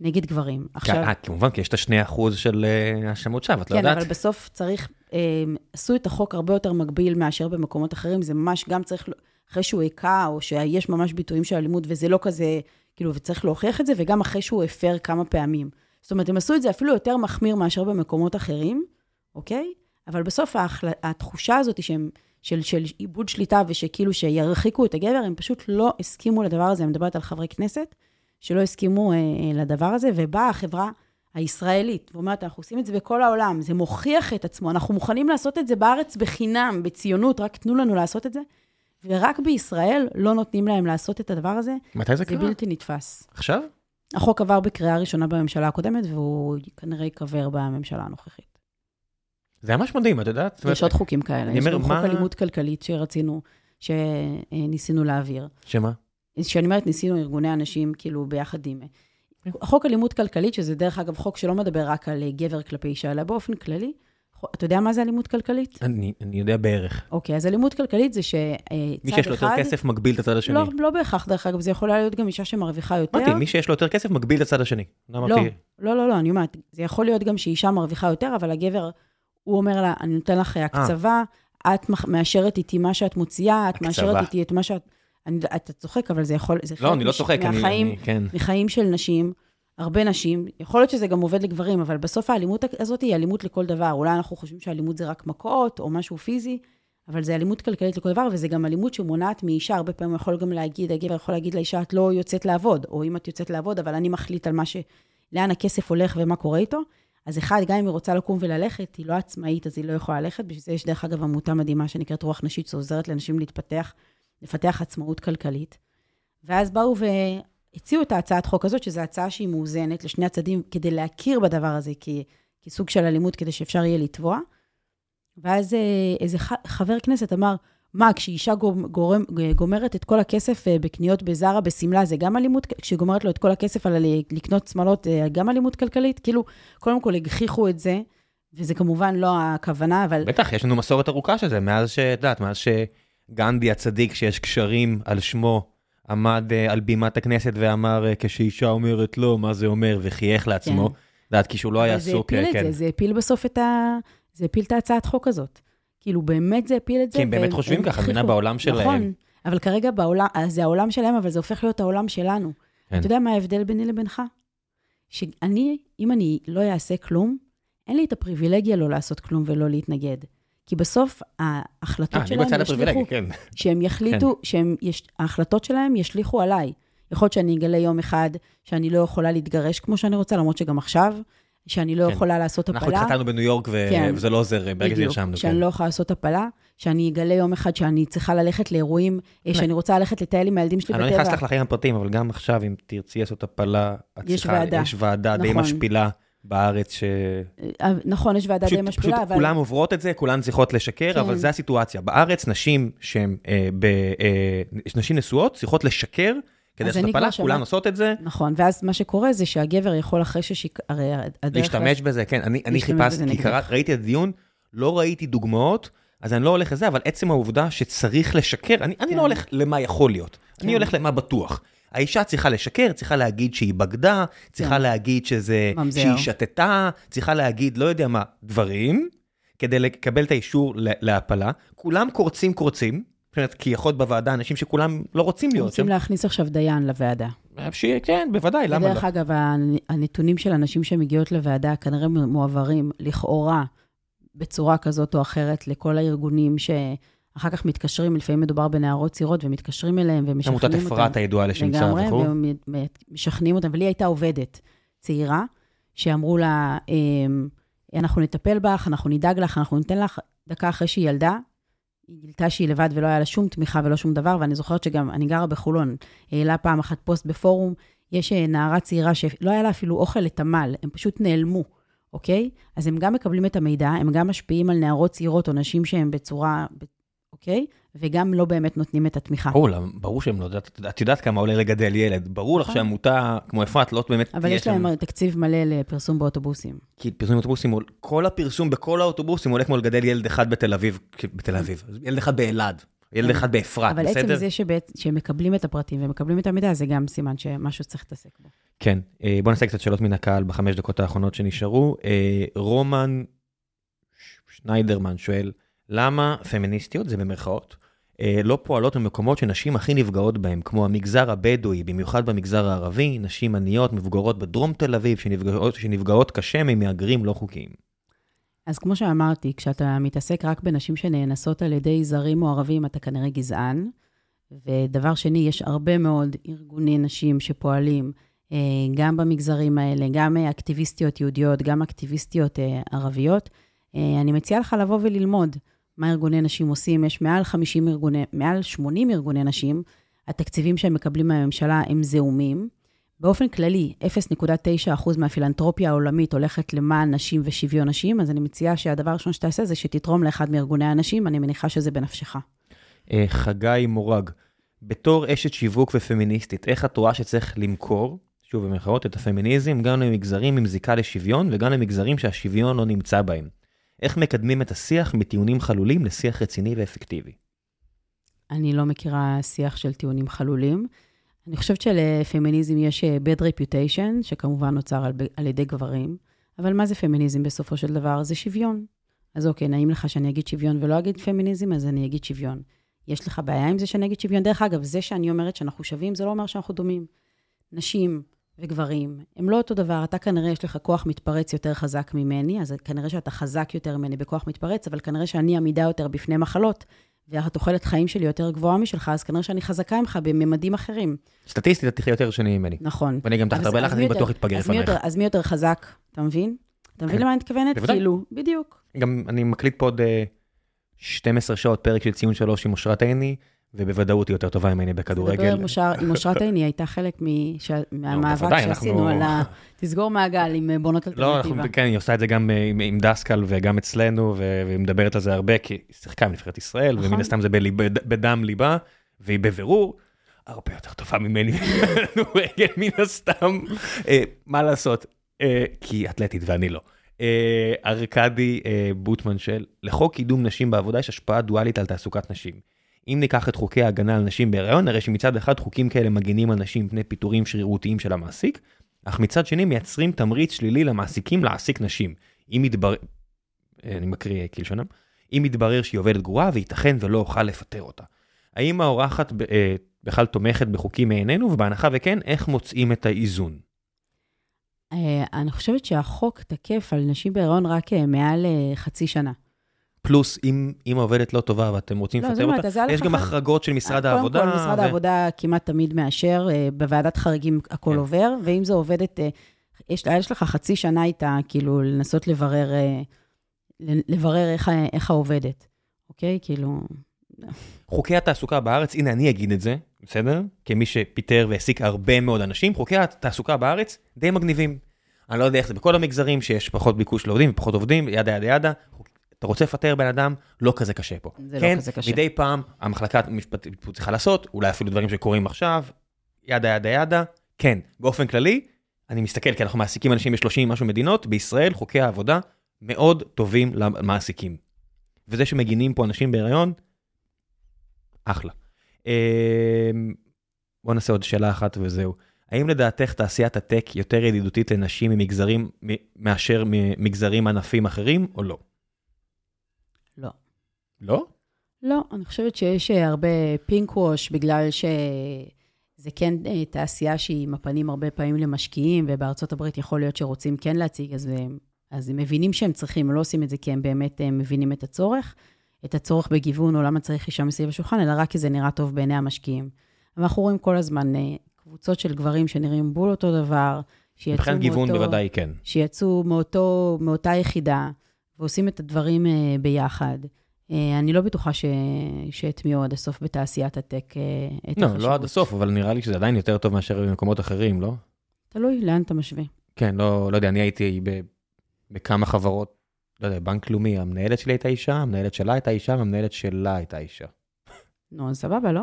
נגד גברים. עכשיו... אה, כמובן, כי יש את השני אחוז של האשמות שווא, את לא כן, יודעת? כן, אבל בסוף צריך, עשו את החוק הרבה יותר מגביל מאשר במקומות אחרים, זה ממש גם צריך, אחרי שהוא היכה, או שיש ממש ביטויים של אלימות, וזה לא כזה, כאילו, וצריך להוכיח את זה, וגם אחרי שהוא הפר כמה פעמים. זאת אומרת, הם עשו את זה אפילו יותר מחמיר מאשר במקומות אחרים, אוקיי? אבל בסוף ההחל... התחושה הזאת שהם, של, של איבוד שליטה ושכאילו שירחיקו את הגבר, הם פשוט לא הסכימו לדבר הזה. אני מדברת על חברי כנסת שלא הסכימו אה, אה, לדבר הזה, ובאה החברה הישראלית ואומרת, אנחנו עושים את זה בכל העולם, זה מוכיח את עצמו, אנחנו מוכנים לעשות את זה בארץ בחינם, בציונות, רק תנו לנו לעשות את זה. ורק בישראל לא נותנים להם לעשות את הדבר הזה. מתי זה קרה? זה בלתי נתפס. עכשיו? החוק עבר בקריאה ראשונה בממשלה הקודמת, והוא כנראה ייקבר בממשלה הנוכחית. זה ממש מדהים, את יודעת? יש עוד חוקים כאלה. יש גם חוק אלימות כלכלית שרצינו, שניסינו להעביר. שמה? כשאני אומרת ניסינו ארגוני אנשים, כאילו, ביחד עם... חוק אלימות כלכלית, שזה דרך אגב חוק שלא מדבר רק על גבר כלפי אישה, אלא באופן כללי. אתה יודע מה זה אלימות כלכלית? אני, אני יודע בערך. אוקיי, אז אלימות כלכלית זה שצד אחד... מי שיש לו יותר כסף מגביל את הצד השני. לא, לא בהכרח, דרך אגב, זה יכול להיות גם אישה שמרוויחה יותר. אמרתי, מי שיש לו יותר כסף מגביל את הצד השני. לא, לא, לא, לא, אני אומרת, זה יכול להיות גם שאישה מרוויחה יותר, אבל הגבר הוא אומר לה, אני נותן לך הקצבה, את מאשרת איתי מה שאת מוציאה, את מאשרת איתי את מה שאת... אני, אתה צוחק, אבל זה יכול... זה לא, אני לא צוחק, מהחיים, אני... כן. מחיים של נשים, הרבה נשים, יכול להיות שזה גם עובד לגברים, אבל בסוף האלימות הזאת היא אלימות לכל דבר. אולי אנחנו חושבים שאלימות זה רק מכות, או משהו פיזי, אבל זה אלימות כלכלית לכל דבר, וזה גם אלימות שמונעת מאישה, הרבה פעמים יכול גם להגיד, הגבר יכול להגיד לאישה, את לא יוצאת לעבוד, או אם את יוצאת לעבוד, אבל אני מחליט על מה ש... לאן הכסף הולך ומה קורה איתו. אז אחד, גם אם היא רוצה לקום וללכת, היא לא עצמאית, אז היא לא יכולה ללכת. בשביל זה יש, דרך אגב, עמותה מדהימה שנקראת רוח נשית, שעוזרת לאנשים להתפתח, לפתח עצמאות כלכלית. ואז באו והציעו את ההצעת חוק הזאת, שזו הצעה שהיא מאוזנת לשני הצדדים, כדי להכיר בדבר הזה כ, כסוג של אלימות, כדי שאפשר יהיה לתבוע. ואז אה, איזה חבר כנסת אמר, מה, כשאישה גורם, גומרת את כל הכסף אה, בקניות בזארה, בשמלה, זה גם אלימות? כשהיא גומרת לו את כל הכסף על לקנות שמלות, אה, גם אלימות כלכלית? כאילו, קודם כל הגחיכו את זה, וזה כמובן לא הכוונה, אבל... בטח, יש לנו מסורת ארוכה של זה, מאז ש... את יודעת, מאז שגנדי הצדיק, שיש קשרים על שמו, עמד אה, על בימת הכנסת ואמר, כשאישה אומרת לא, מה זה אומר, וחייך לעצמו. כן. את יודעת, כשהוא לא היה עסוק, כן. זה הפיל את זה, זה הפיל בסוף את ה... זה הפיל את ההצעת חוק הזאת. כאילו, באמת זה הפיל את זה. כי הם באמת חושבים ככה, מבינה בעולם שלהם. נכון, אבל כרגע בעולם, זה העולם שלהם, אבל זה הופך להיות העולם שלנו. כן. אתה יודע מה ההבדל ביני לבינך? שאני, אם אני לא אעשה כלום, אין לי את הפריבילגיה לא לעשות כלום ולא להתנגד. כי בסוף ההחלטות 아, שלהם ישליכו, כן. שהם יחליטו, כן. שהם, יש, ההחלטות שלהם ישליכו עליי. יכול להיות שאני אגלה יום אחד שאני לא יכולה להתגרש כמו שאני רוצה, למרות שגם עכשיו, שאני לא כן. יכולה לעשות הפלה. אנחנו התחתנו בניו יורק ו... כן. וזה לא עוזר ברגע שנרשמנו. שאני כן. לא יכולה לעשות הפלה, שאני אגלה יום אחד שאני צריכה ללכת לאירועים, אה, שאני רוצה ללכת לטייל עם הילדים שלי אני בטבע. לא נכנס לך לחיים הפרטיים, אבל גם עכשיו, אם תרצי לעשות הפלה, את יש צריכה- ועדה. יש ועדה די נכון. משפילה בארץ, ש... אה, נכון, יש ועדה די פשוט, משפילה, פשוט אבל... כולם עוברות את זה, כולן צריכות לשקר, כן. אבל זו הסיטואציה. בארץ, נשים שהן, אה, ב, אה, נשים נשואות צריכות לשקר כדי לעשות אני הפלה, כולן עושות את זה, נכון, ואז מה שקורה זה שהגבר יכול אחרי ששיק... הרי הדרך... להשתמש בזה, כן. אני, אני חיפשתי, כי. קראת, ראיתי את הדיון, לא ראיתי דוגמאות, אז אני לא הולך לזה, אבל עצם העובדה שצריך לשקר, אני, אני כן. לא הולך למה יכול להיות, אני כן. הולך למה בטוח. האישה צריכה לשקר, צריכה להגיד שהיא בגדה, צריכה כן. להגיד שזה, ממזר. שהיא שתתה, צריכה להגיד לא יודע מה, דברים, כדי לקבל את האישור להפלה. כולם קורצים קורצים, אומרת, כי יכול להיות בוועדה אנשים שכולם לא רוצים להיות רוצים. להכניס עכשיו דיין לוועדה. שיהיה, כן, בוודאי, למה לא? דרך אגב, הנ- הנתונים של הנשים שמגיעות לוועדה כנראה מועברים לכאורה בצורה כזאת או אחרת לכל הארגונים שאחר כך מתקשרים, לפעמים מדובר בנערות צעירות ומתקשרים אליהם ומשכנעים עמותת אותם. אפרת הידועה לשמצה לגמרי, וכו'. ומשכנעים אותם. ולי הייתה עובדת צעירה, שאמרו לה, אמ, אנחנו נטפל בך, אנחנו נדאג לך, אנחנו ניתן לך דקה אחרי שהיא ילדה. היא גילתה שהיא לבד ולא היה לה שום תמיכה ולא שום דבר, ואני זוכרת שגם, אני גרה בחולון, העלה פעם אחת פוסט בפורום, יש אה, נערה צעירה שלא היה לה אפילו אוכל לתמל, הם פשוט נעלמו, אוקיי? אז הם גם מקבלים את המידע, הם גם משפיעים על נערות צעירות או נשים שהן בצורה, אוקיי? וגם לא באמת נותנים את התמיכה. ברור, למה- ברור שהם לא יודעת, את יודעת כמה עולה לגדל ילד, ברור לך נכון. שעמותה כמו אפרת לא באמת אבל יש להם תקציב מלא לפרסום באוטובוסים. כי פרסום אוטובוסים, עול- כל הפרסום בכל האוטובוסים עולה כמו לגדל ילד אחד בתל אביב, בתל אביב, ילד אחד באלעד, ילד אחד באפרת, אבל בסדר? עצם זה שבעת- שהם מקבלים את הפרטים ומקבלים את המידע, זה גם סימן שמשהו צריך להתעסק בו. כן, אה, בוא נעשה קצת שאלות מן הקהל בחמש דקות האחרונות שנשארו. אה, רומן שניידרמן שואל, למה פמיניסטיות, זה במרכאות, לא פועלות במקומות שנשים הכי נפגעות בהם, כמו המגזר הבדואי, במיוחד במגזר הערבי, נשים עניות, מבוגרות בדרום תל אביב, שנפגעות, שנפגעות קשה ממהגרים לא חוקיים. אז כמו שאמרתי, כשאתה מתעסק רק בנשים שנאנסות על ידי זרים או ערבים, אתה כנראה גזען. ודבר שני, יש הרבה מאוד ארגוני נשים שפועלים אה, גם במגזרים האלה, גם אה, אקטיביסטיות יהודיות, גם אקטיביסטיות אה, ערביות. אה, אני מציעה לך לבוא וללמוד מה ארגוני נשים עושים. יש מעל 50 ארגוני, מעל 80 ארגוני נשים. התקציבים שהם מקבלים מהממשלה הם זעומים. באופן כללי, 0.9% מהפילנטרופיה העולמית הולכת למען נשים ושוויון נשים, אז אני מציעה שהדבר הראשון שתעשה זה שתתרום לאחד מארגוני הנשים, אני מניחה שזה בנפשך. אה, חגי מורג, בתור אשת שיווק ופמיניסטית, איך את רואה שצריך למכור, שוב במרכאות, את הפמיניזם גם למגזרים עם זיקה לשוויון וגם למגזרים שהשוויון לא נמצא בהם? איך מקדמים את השיח מטיעונים חלולים לשיח רציני ואפקטיבי? אני לא מכירה שיח של טיעונים חלולים. אני חושבת שלפמיניזם יש אה, bad reputation, שכמובן נוצר על, על ידי גברים, אבל מה זה פמיניזם בסופו של דבר? זה שוויון. אז אוקיי, נעים לך שאני אגיד שוויון ולא אגיד פמיניזם, אז אני אגיד שוויון. יש לך בעיה עם זה שאני אגיד שוויון? דרך אגב, זה שאני אומרת שאנחנו שווים, זה לא אומר שאנחנו דומים. נשים וגברים הם לא אותו דבר. אתה כנראה יש לך כוח מתפרץ יותר חזק ממני, אז כנראה שאתה חזק יותר ממני בכוח מתפרץ, אבל כנראה שאני עמידה יותר בפני מחלות, והתוחלת חיים שלי יותר גבוהה משלך, אז כנראה שאני חזקה ממך בממדים אחרים. סטטיסטית, את תחיה יותר שנים ממני. נכון. ואני גם תחת הרבה לחץ, אני בטוח אתפגר. יותר- אז מי יותר חזק, אתה מבין? אתה מבין כן. למה אני מתכוונת? כאילו, בדיוק. גם אני מקליט פה עוד אה, 12 שעות פרק של ציון שלוש עם אושרת עיני, ובוודאות היא יותר טובה ממני בכדורגל. לדבר עם אושר- עם אושרת עיני, הייתה חלק מש- מהמאבק שעשינו אנחנו- על ה... תסגור מעגל עם אה, בונות לא, אלטרנטיבה. אנחנו, כן, היא עושה את זה גם אה, עם, דסקל וגם אצלנו, והיא מדברת על זה הרבה, כי היא שיחקה עם נבחרת ישראל, נכון. ומן הסתם זה בדם ליבה, והיא בבירור הרבה יותר טובה ממני מן הסתם. אה, מה לעשות, כי היא אתלטית ואני לא. ארכדי בוטמן של, לחוק קידום נשים בעבודה יש השפעה דואלית על תעסוקת נשים. אם ניקח את חוקי ההגנה על נשים בהיריון, הרי שמצד אחד חוקים כאלה מגינים על נשים מפני פיטורים שרירותיים של המעסיק, אך מצד שני מייצרים תמריץ שלילי למעסיקים להעסיק נשים. אם יתברר, אני מקריא כלשונם, אם יתברר שהיא עובדת גרועה וייתכן ולא אוכל לפטר אותה. האם האורחת אה, בכלל תומכת בחוקים מעינינו, ובהנחה וכן, איך מוצאים את האיזון? אה, אני חושבת שהחוק תקף על נשים בהיריון רק אה, מעל אה, חצי שנה. פלוס, אם, אם העובדת לא טובה ואתם רוצים לא, לפטר אומרת, אותה, יש גם החרגות של משרד קודם העבודה. כל, משרד ו- העבודה כמעט תמיד מאשר, אה, בוועדת חריגים הכל כן. עובר, ואם זו עובדת, אה, יש יש לך חצי שנה איתה, כאילו, לנסות לברר, אה, לברר איך איך העובדת, אוקיי? כאילו... חוקי התעסוקה בארץ, הנה אני אגיד את זה, בסדר? כמי שפיטר והעסיק הרבה מאוד אנשים, חוקי התעסוקה בארץ די מגניבים. אני לא יודע איך זה בכל המגזרים, שיש פחות ביקוש לעובדים ופחות עובדים, ידה ידה ידה. אתה רוצה לפטר בן אדם, לא כזה קשה פה. זה כן, לא כזה קשה. מדי פעם המחלקה המשפטית צריכה לעשות, אולי אפילו דברים שקורים עכשיו, ידה ידה ידה. כן, באופן כללי, אני מסתכל, כי אנחנו מעסיקים אנשים ב-30 משהו מדינות, בישראל חוקי העבודה מאוד טובים למעסיקים. וזה שמגינים פה אנשים בהיריון, אחלה. אמ, בוא נעשה עוד שאלה אחת וזהו. האם לדעתך תעשיית הטק יותר ידידותית לנשים ממגזרים מאשר ממגזרים ענפים אחרים, או לא? לא. לא? לא, אני חושבת שיש אה, הרבה פינק ווש, בגלל שזה כן אה, תעשייה שהיא עם הפנים הרבה פעמים למשקיעים, ובארצות הברית יכול להיות שרוצים כן להציג, אז, הם- אז הם מבינים שהם צריכים, הם לא עושים את זה כי הם באמת אה, מבינים את הצורך, את הצורך בגיוון, או למה צריך אישה מסביב לשולחן, אלא רק כי זה נראה טוב בעיני המשקיעים. אנחנו רואים כל הזמן אה, קבוצות של גברים שנראים בול אותו דבר, שיצאו מבחינת גיוון מאותו- בוודאי כן. שיצאו מאותו, מאותה יחידה ועושים את הדברים אה, ביחד. אה, אני לא בטוחה ש... שהטמיעו עד הסוף בתעשיית הטק אה, את לא, החשיבות. לא עד הסוף, אבל נראה לי שזה עדיין יותר טוב מאשר במקומות אחרים, לא? תלוי לאן אתה משווה. כן, לא, לא יודע, אני הייתי ב, בכמה חברות, לא יודע, בנק לאומי, המנהלת שלי הייתה אישה, המנהלת שלה הייתה אישה, והמנהלת שלה הייתה אישה. נו, אז סבבה, לא?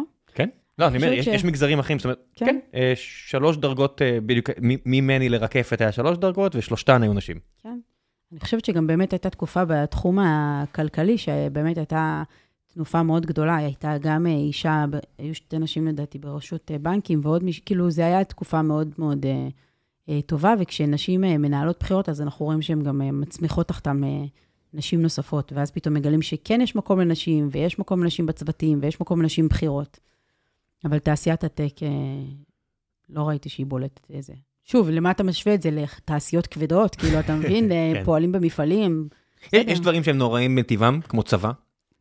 לא, אני אומר, יש, ש- יש מגזרים אחרים, זאת אומרת, כן. כן, אה, שלוש דרגות, בדיוק, ממני לרקפת היה שלוש דרגות, ושלושתן היו נשים. כן. אני חושבת שגם באמת הייתה תקופה בתחום הכלכלי, שבאמת הייתה תנופה מאוד גדולה. הייתה גם אה, אישה, היו שתי נשים לדעתי בראשות אה, בנקים, ועוד מישהו, כאילו, זו הייתה תקופה מאוד מאוד אה, טובה, וכשנשים מנהלות בחירות, אז אנחנו רואים שהן גם מצמיחות תחתן נשים נוספות, ואז פתאום מגלים שכן יש מקום לנשים, ויש מקום לנשים בצוותים, ויש מקום לנשים בחירות. אבל תעשיית הטק, לא ראיתי שהיא בולטת איזה. שוב, למה אתה משווה את זה? לתעשיות כבדות, כאילו, אתה מבין? אה, כן. פועלים במפעלים. יש, בסדר. יש דברים שהם נוראים מטבעם, כמו צבא.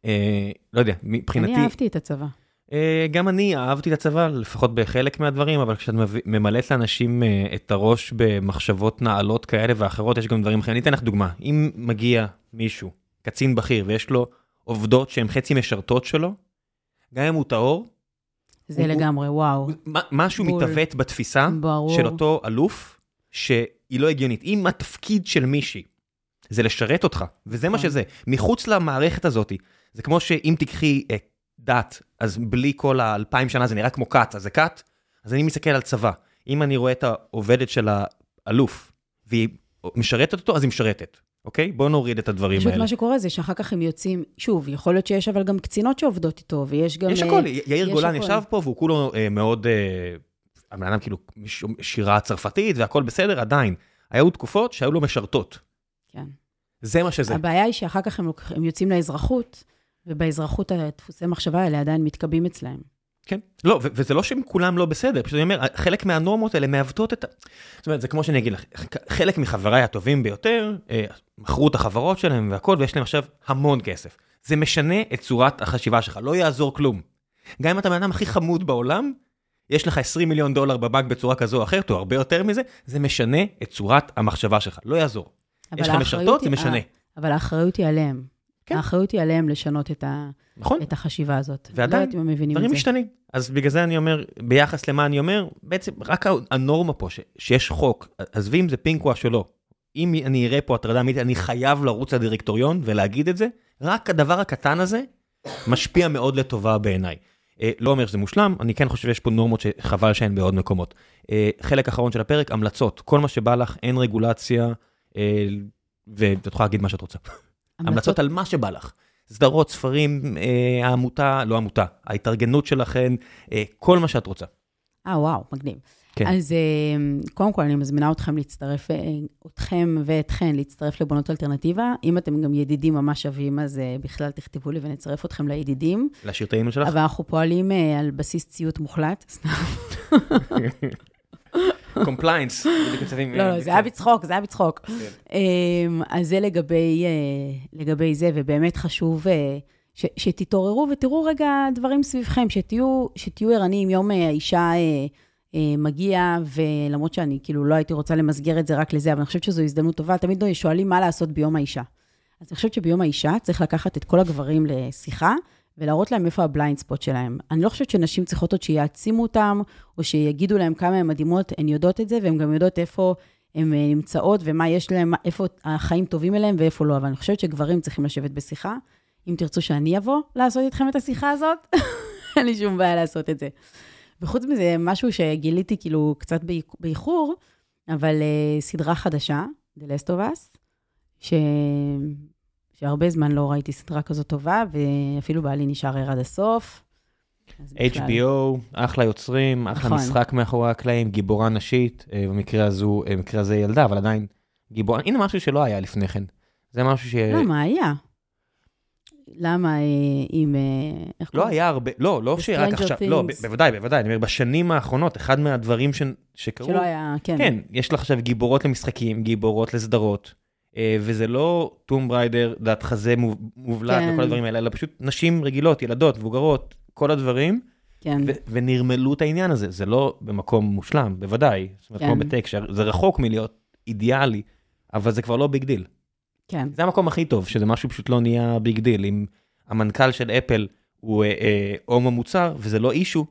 אה, לא יודע, מבחינתי, אני אהבתי את הצבא. אה, גם אני אהבתי את הצבא, לפחות בחלק מהדברים, אבל כשאת ממלאת לאנשים אה, את הראש במחשבות נעלות כאלה ואחרות, יש גם דברים אחרים. אני אתן לך דוגמה. אם מגיע מישהו, קצין בכיר, ויש לו עובדות שהן חצי משרתות שלו, גם אם הוא טהור, זה הוא- לגמרי, וואו. מה- משהו בול. מתעוות בתפיסה ברור. של אותו אלוף, שהיא לא הגיונית. אם התפקיד של מישהי זה לשרת אותך, וזה מה נכון. שזה, מחוץ למערכת הזאת, זה כמו שאם תיקחי אה, דת, אז בלי כל האלפיים שנה זה נראה כמו כת, אז זה כת, אז אני מסתכל על צבא. אם אני רואה את העובדת של האלוף, והיא משרתת אותו, אז היא משרתת, אוקיי? בואו נוריד את הדברים פשוט האלה. מה שקורה זה שאחר כך הם יוצאים, שוב, יכול להיות שיש אבל גם קצינות שעובדות איתו, ויש גם... יש אה, הכל, יאיר יש גולן. ישב פה והוא כולו אה, מאוד, אה, הבן אדם כאילו שירה צרפתית והכל בסדר, עדיין. היו תקופות שהיו לו משרתות. כן. זה מה שזה. הבעיה היא שאחר כך הם, הם יוצאים לאזרחות, ובאזרחות הדפוסי מחשבה האלה עדיין מתקבעים אצלהם. כן. לא, וזה לא שהם כולם לא בסדר, פשוט אני אומר, חלק מהנורמות האלה מעוותות את ה... זאת אומרת, זה כמו שאני אגיד לך, חלק מחבריי הטובים ביותר, אה, מכרו את החברות שלהם והכל, ויש להם עכשיו המון כסף. זה משנה את צורת החשיבה שלך, לא יעזור כלום. גם אם אתה בן אדם הכי חמוד בעולם, יש לך 20 מיליון דולר בבנק בצורה כזו או אחרת, או הרבה יותר מזה, זה משנה את צורת המחשבה שלך, לא יעזור. יש לך משרתות, זה משנה. אה, אבל האחריות היא עליהם. כן. האחריות היא עליהם לשנות את, ה, נכון? את החשיבה הזאת. ועדיין, לא הם מבינים דברים. משתנים. אז בגלל זה אני אומר, ביחס למה אני אומר, בעצם רק הנורמה פה, ש, שיש חוק, עזבי אם זה פינקווש או לא, אם אני אראה פה הטרדה מינית, אני חייב לרוץ לדירקטוריון ולהגיד את זה, רק הדבר הקטן הזה משפיע מאוד לטובה בעיניי. אה, לא אומר שזה מושלם, אני כן חושב שיש פה נורמות שחבל שאין בעוד מקומות. אה, חלק אחרון של הפרק, המלצות. כל מה שבא לך, אין רגולציה, אה, ואת יכולה להגיד מה שאת רוצה. המלצות על מה שבא לך. סדרות, ספרים, אה, העמותה, לא עמותה, ההתארגנות שלכן, אה, כל מה שאת רוצה. אה, וואו, מגניב. כן. אז אה, קודם כל, אני מזמינה אתכם להצטרף, אה, אתכם ואתכן להצטרף לבונות אלטרנטיבה. אם אתם גם ידידים ממש שווים, אז אה, בכלל תכתבו לי ונצרף אתכם לידידים. להשאיר את האימייל שלך? אבל אנחנו פועלים אה, על בסיס ציות מוחלט. סתם. compliance. לא, לא, זה היה בצחוק, זה היה בצחוק. כן. אמ, אז זה לגבי, אה, לגבי זה, ובאמת חשוב אה, שתתעוררו ותראו רגע דברים סביבכם, שתהיו, ערניים. יום אה, האישה מגיע, ולמרות שאני כאילו לא הייתי רוצה למסגר את זה רק לזה, אבל אני חושבת שזו הזדמנות טובה, תמיד שואלים מה לעשות ביום האישה. אז אני חושבת שביום האישה צריך לקחת את כל הגברים לשיחה, ולהראות להם איפה ה blind spot שלהם. אני לא חושבת שנשים צריכות עוד שיעצימו אותם, או שיגידו להם כמה הן מדהימות, הן יודעות את זה, והן גם יודעות איפה הן אה, נמצאות, ומה יש להם, איפה החיים טובים אליהם ואיפה לא. אבל אני חושבת שגברים צריכים לשבת בשיחה. אם תרצו שאני אבוא לעשות איתכם את השיחה הזאת, אין לי שום בעיה לעשות את זה. וחוץ מזה, משהו שגיליתי כאילו קצת באיחור, אבל uh, סדרה חדשה, The Last of Us, ש... שהרבה זמן לא ראיתי סדרה כזאת טובה, ואפילו בעלי נשאר ער עד הסוף. HBO, אחלה יוצרים, אחלה נכון. משחק מאחורי הקלעים, גיבורה נשית, אה, במקרה הזו, אה, במקרה הזה ילדה, אבל עדיין גיבורה, הנה משהו שלא היה לפני כן. זה משהו ש... למה, היה. למה אם... לא היה הרבה, לא, לא שרק עכשיו, לא, בוודאי, בוודאי, אני אומר, בשנים האחרונות, אחד מהדברים שקרו... שלא היה, כן. כן, יש לך עכשיו גיבורות למשחקים, גיבורות לסדרות. אה, וזה לא טום בריידר, דעת חזה מובלט כן. וכל הדברים האלה, אלא פשוט נשים רגילות, ילדות, מבוגרות, כל הדברים. כן. ונרמלו את העניין הזה, זה לא במקום מושלם, בוודאי. זאת אומרת, כן. כמו בטק, זה רחוק מלהיות אידיאלי, אבל זה כבר לא big deal. כן. זה המקום הכי טוב, שזה משהו פשוט לא נהיה big deal. אם המנכ"ל של אפל הוא אה, אה, הומו מוצהר, וזה לא issue,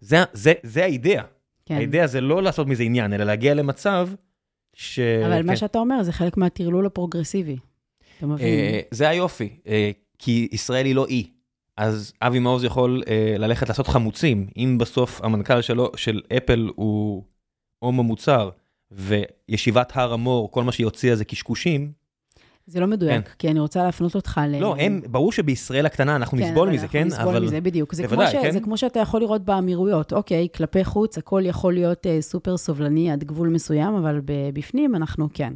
זה, זה, זה האידאה. כן. האידאה זה לא לעשות מזה עניין, אלא להגיע למצב ש... אבל כן. מה שאתה אומר זה חלק מהטרלול הפרוגרסיבי. אתה מבין? אה, זה היופי, אה, כי ישראל היא לא אי. אז אבי מעוז יכול אה, ללכת לעשות חמוצים, אם בסוף המנכ"ל שלו, של אפל הוא הומו מוצר, וישיבת הר המור, כל מה שהיא הוציאה זה קשקושים, זה לא מדויק, כן. כי אני רוצה להפנות אותך ל... לא, הם, ברור שבישראל הקטנה אנחנו כן, נסבול מזה, כן? נסבול אבל... מזה, בדיוק. זה, בוודאי, כמו ש... כן? זה כמו שאתה יכול לראות באמירויות. אוקיי, כלפי חוץ הכל יכול להיות uh, סופר סובלני עד גבול מסוים, אבל בפנים אנחנו כן.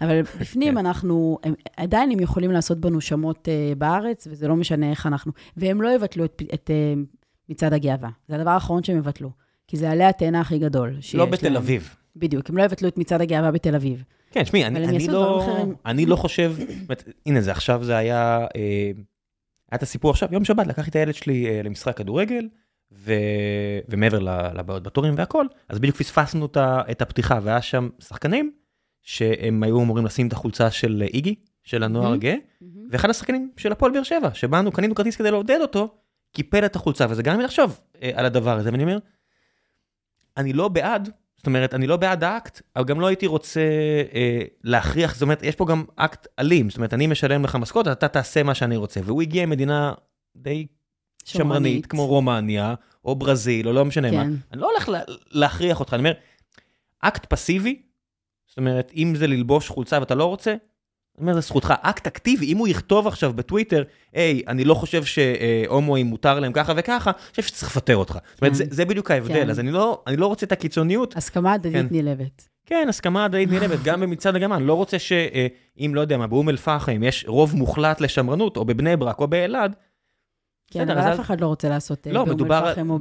אבל בפנים כן. אנחנו, הם, עדיין הם יכולים לעשות בנו שמות uh, בארץ, וזה לא משנה איך אנחנו... והם לא יבטלו את, את uh, מצעד הגאווה. זה הדבר האחרון שהם יבטלו. כי זה עלי התאנה הכי גדול. לא בתל להם. אביב. בדיוק, הם לא יבטלו את מצעד הגאווה בתל אביב. כן, תשמעי, אני, אני, לא, אני לא חושב, באמת, הנה זה עכשיו זה היה, אה, היה את הסיפור עכשיו, יום שבת לקחתי את הילד שלי אה, למשחק כדורגל, ו, ומעבר לבעיות בתורים והכל, אז בדיוק פספסנו את הפתיחה, והיה שם שחקנים שהם היו אמורים לשים את החולצה של איגי, של הנוער הגאה, ואחד השחקנים של הפועל באר שבע, שבאנו, קנינו כרטיס כדי לעודד אותו, קיפל את החולצה, וזה לי לחשוב אה, על הדבר הזה, ואני אומר, אני לא בעד זאת אומרת, אני לא בעד האקט, אבל גם לא הייתי רוצה אה, להכריח, זאת אומרת, יש פה גם אקט אלים, זאת אומרת, אני משלם לך משכורת, אתה תעשה מה שאני רוצה. והוא הגיע ממדינה די שמרנית, שמרנית כמו רומניה, או ברזיל, או לא משנה כן. מה. אני לא הולך לה, להכריח אותך, אני אומר, אקט פסיבי, זאת אומרת, אם זה ללבוש חולצה ואתה לא רוצה, אני אומר, זה זכותך, אקט אקטיבי, אם הוא יכתוב עכשיו בטוויטר, היי, אני לא חושב שהומואים מותר להם ככה וככה, אני חושב שצריך לפטר אותך. זאת אומרת, כן. זה בדיוק ההבדל, כן. אז לא, אני לא רוצה את הקיצוניות. הסכמה הדדית כן. נלהבת. כן, הסכמה הדדית נלהבת, גם במצעד הגמל. אני לא רוצה שאם, לא יודע מה, באום אל-פחם יש רוב מוחלט לשמרנות, או בבני ברק, או באלעד. כן, אבל אף אחד לא רוצה לעשות אה, לא, באום אל-פחם או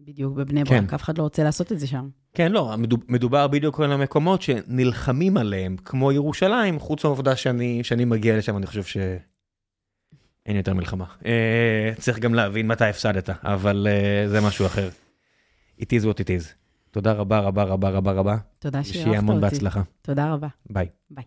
בדיוק, בבני ברק, אף אחד לא רוצה לעשות את זה שם. כן, לא, מדובר בדיוק על המקומות שנלחמים עליהם, כמו ירושלים, חוץ מהעובדה שאני, שאני מגיע לשם, אני חושב שאין יותר מלחמה. אה, צריך גם להבין מתי הפסדת, אבל אה, זה משהו אחר. It is what it is. תודה רבה רבה רבה רבה רבה. תודה שאירחת אותי. שיהיה המון בהצלחה. תודה רבה. ביי. ביי.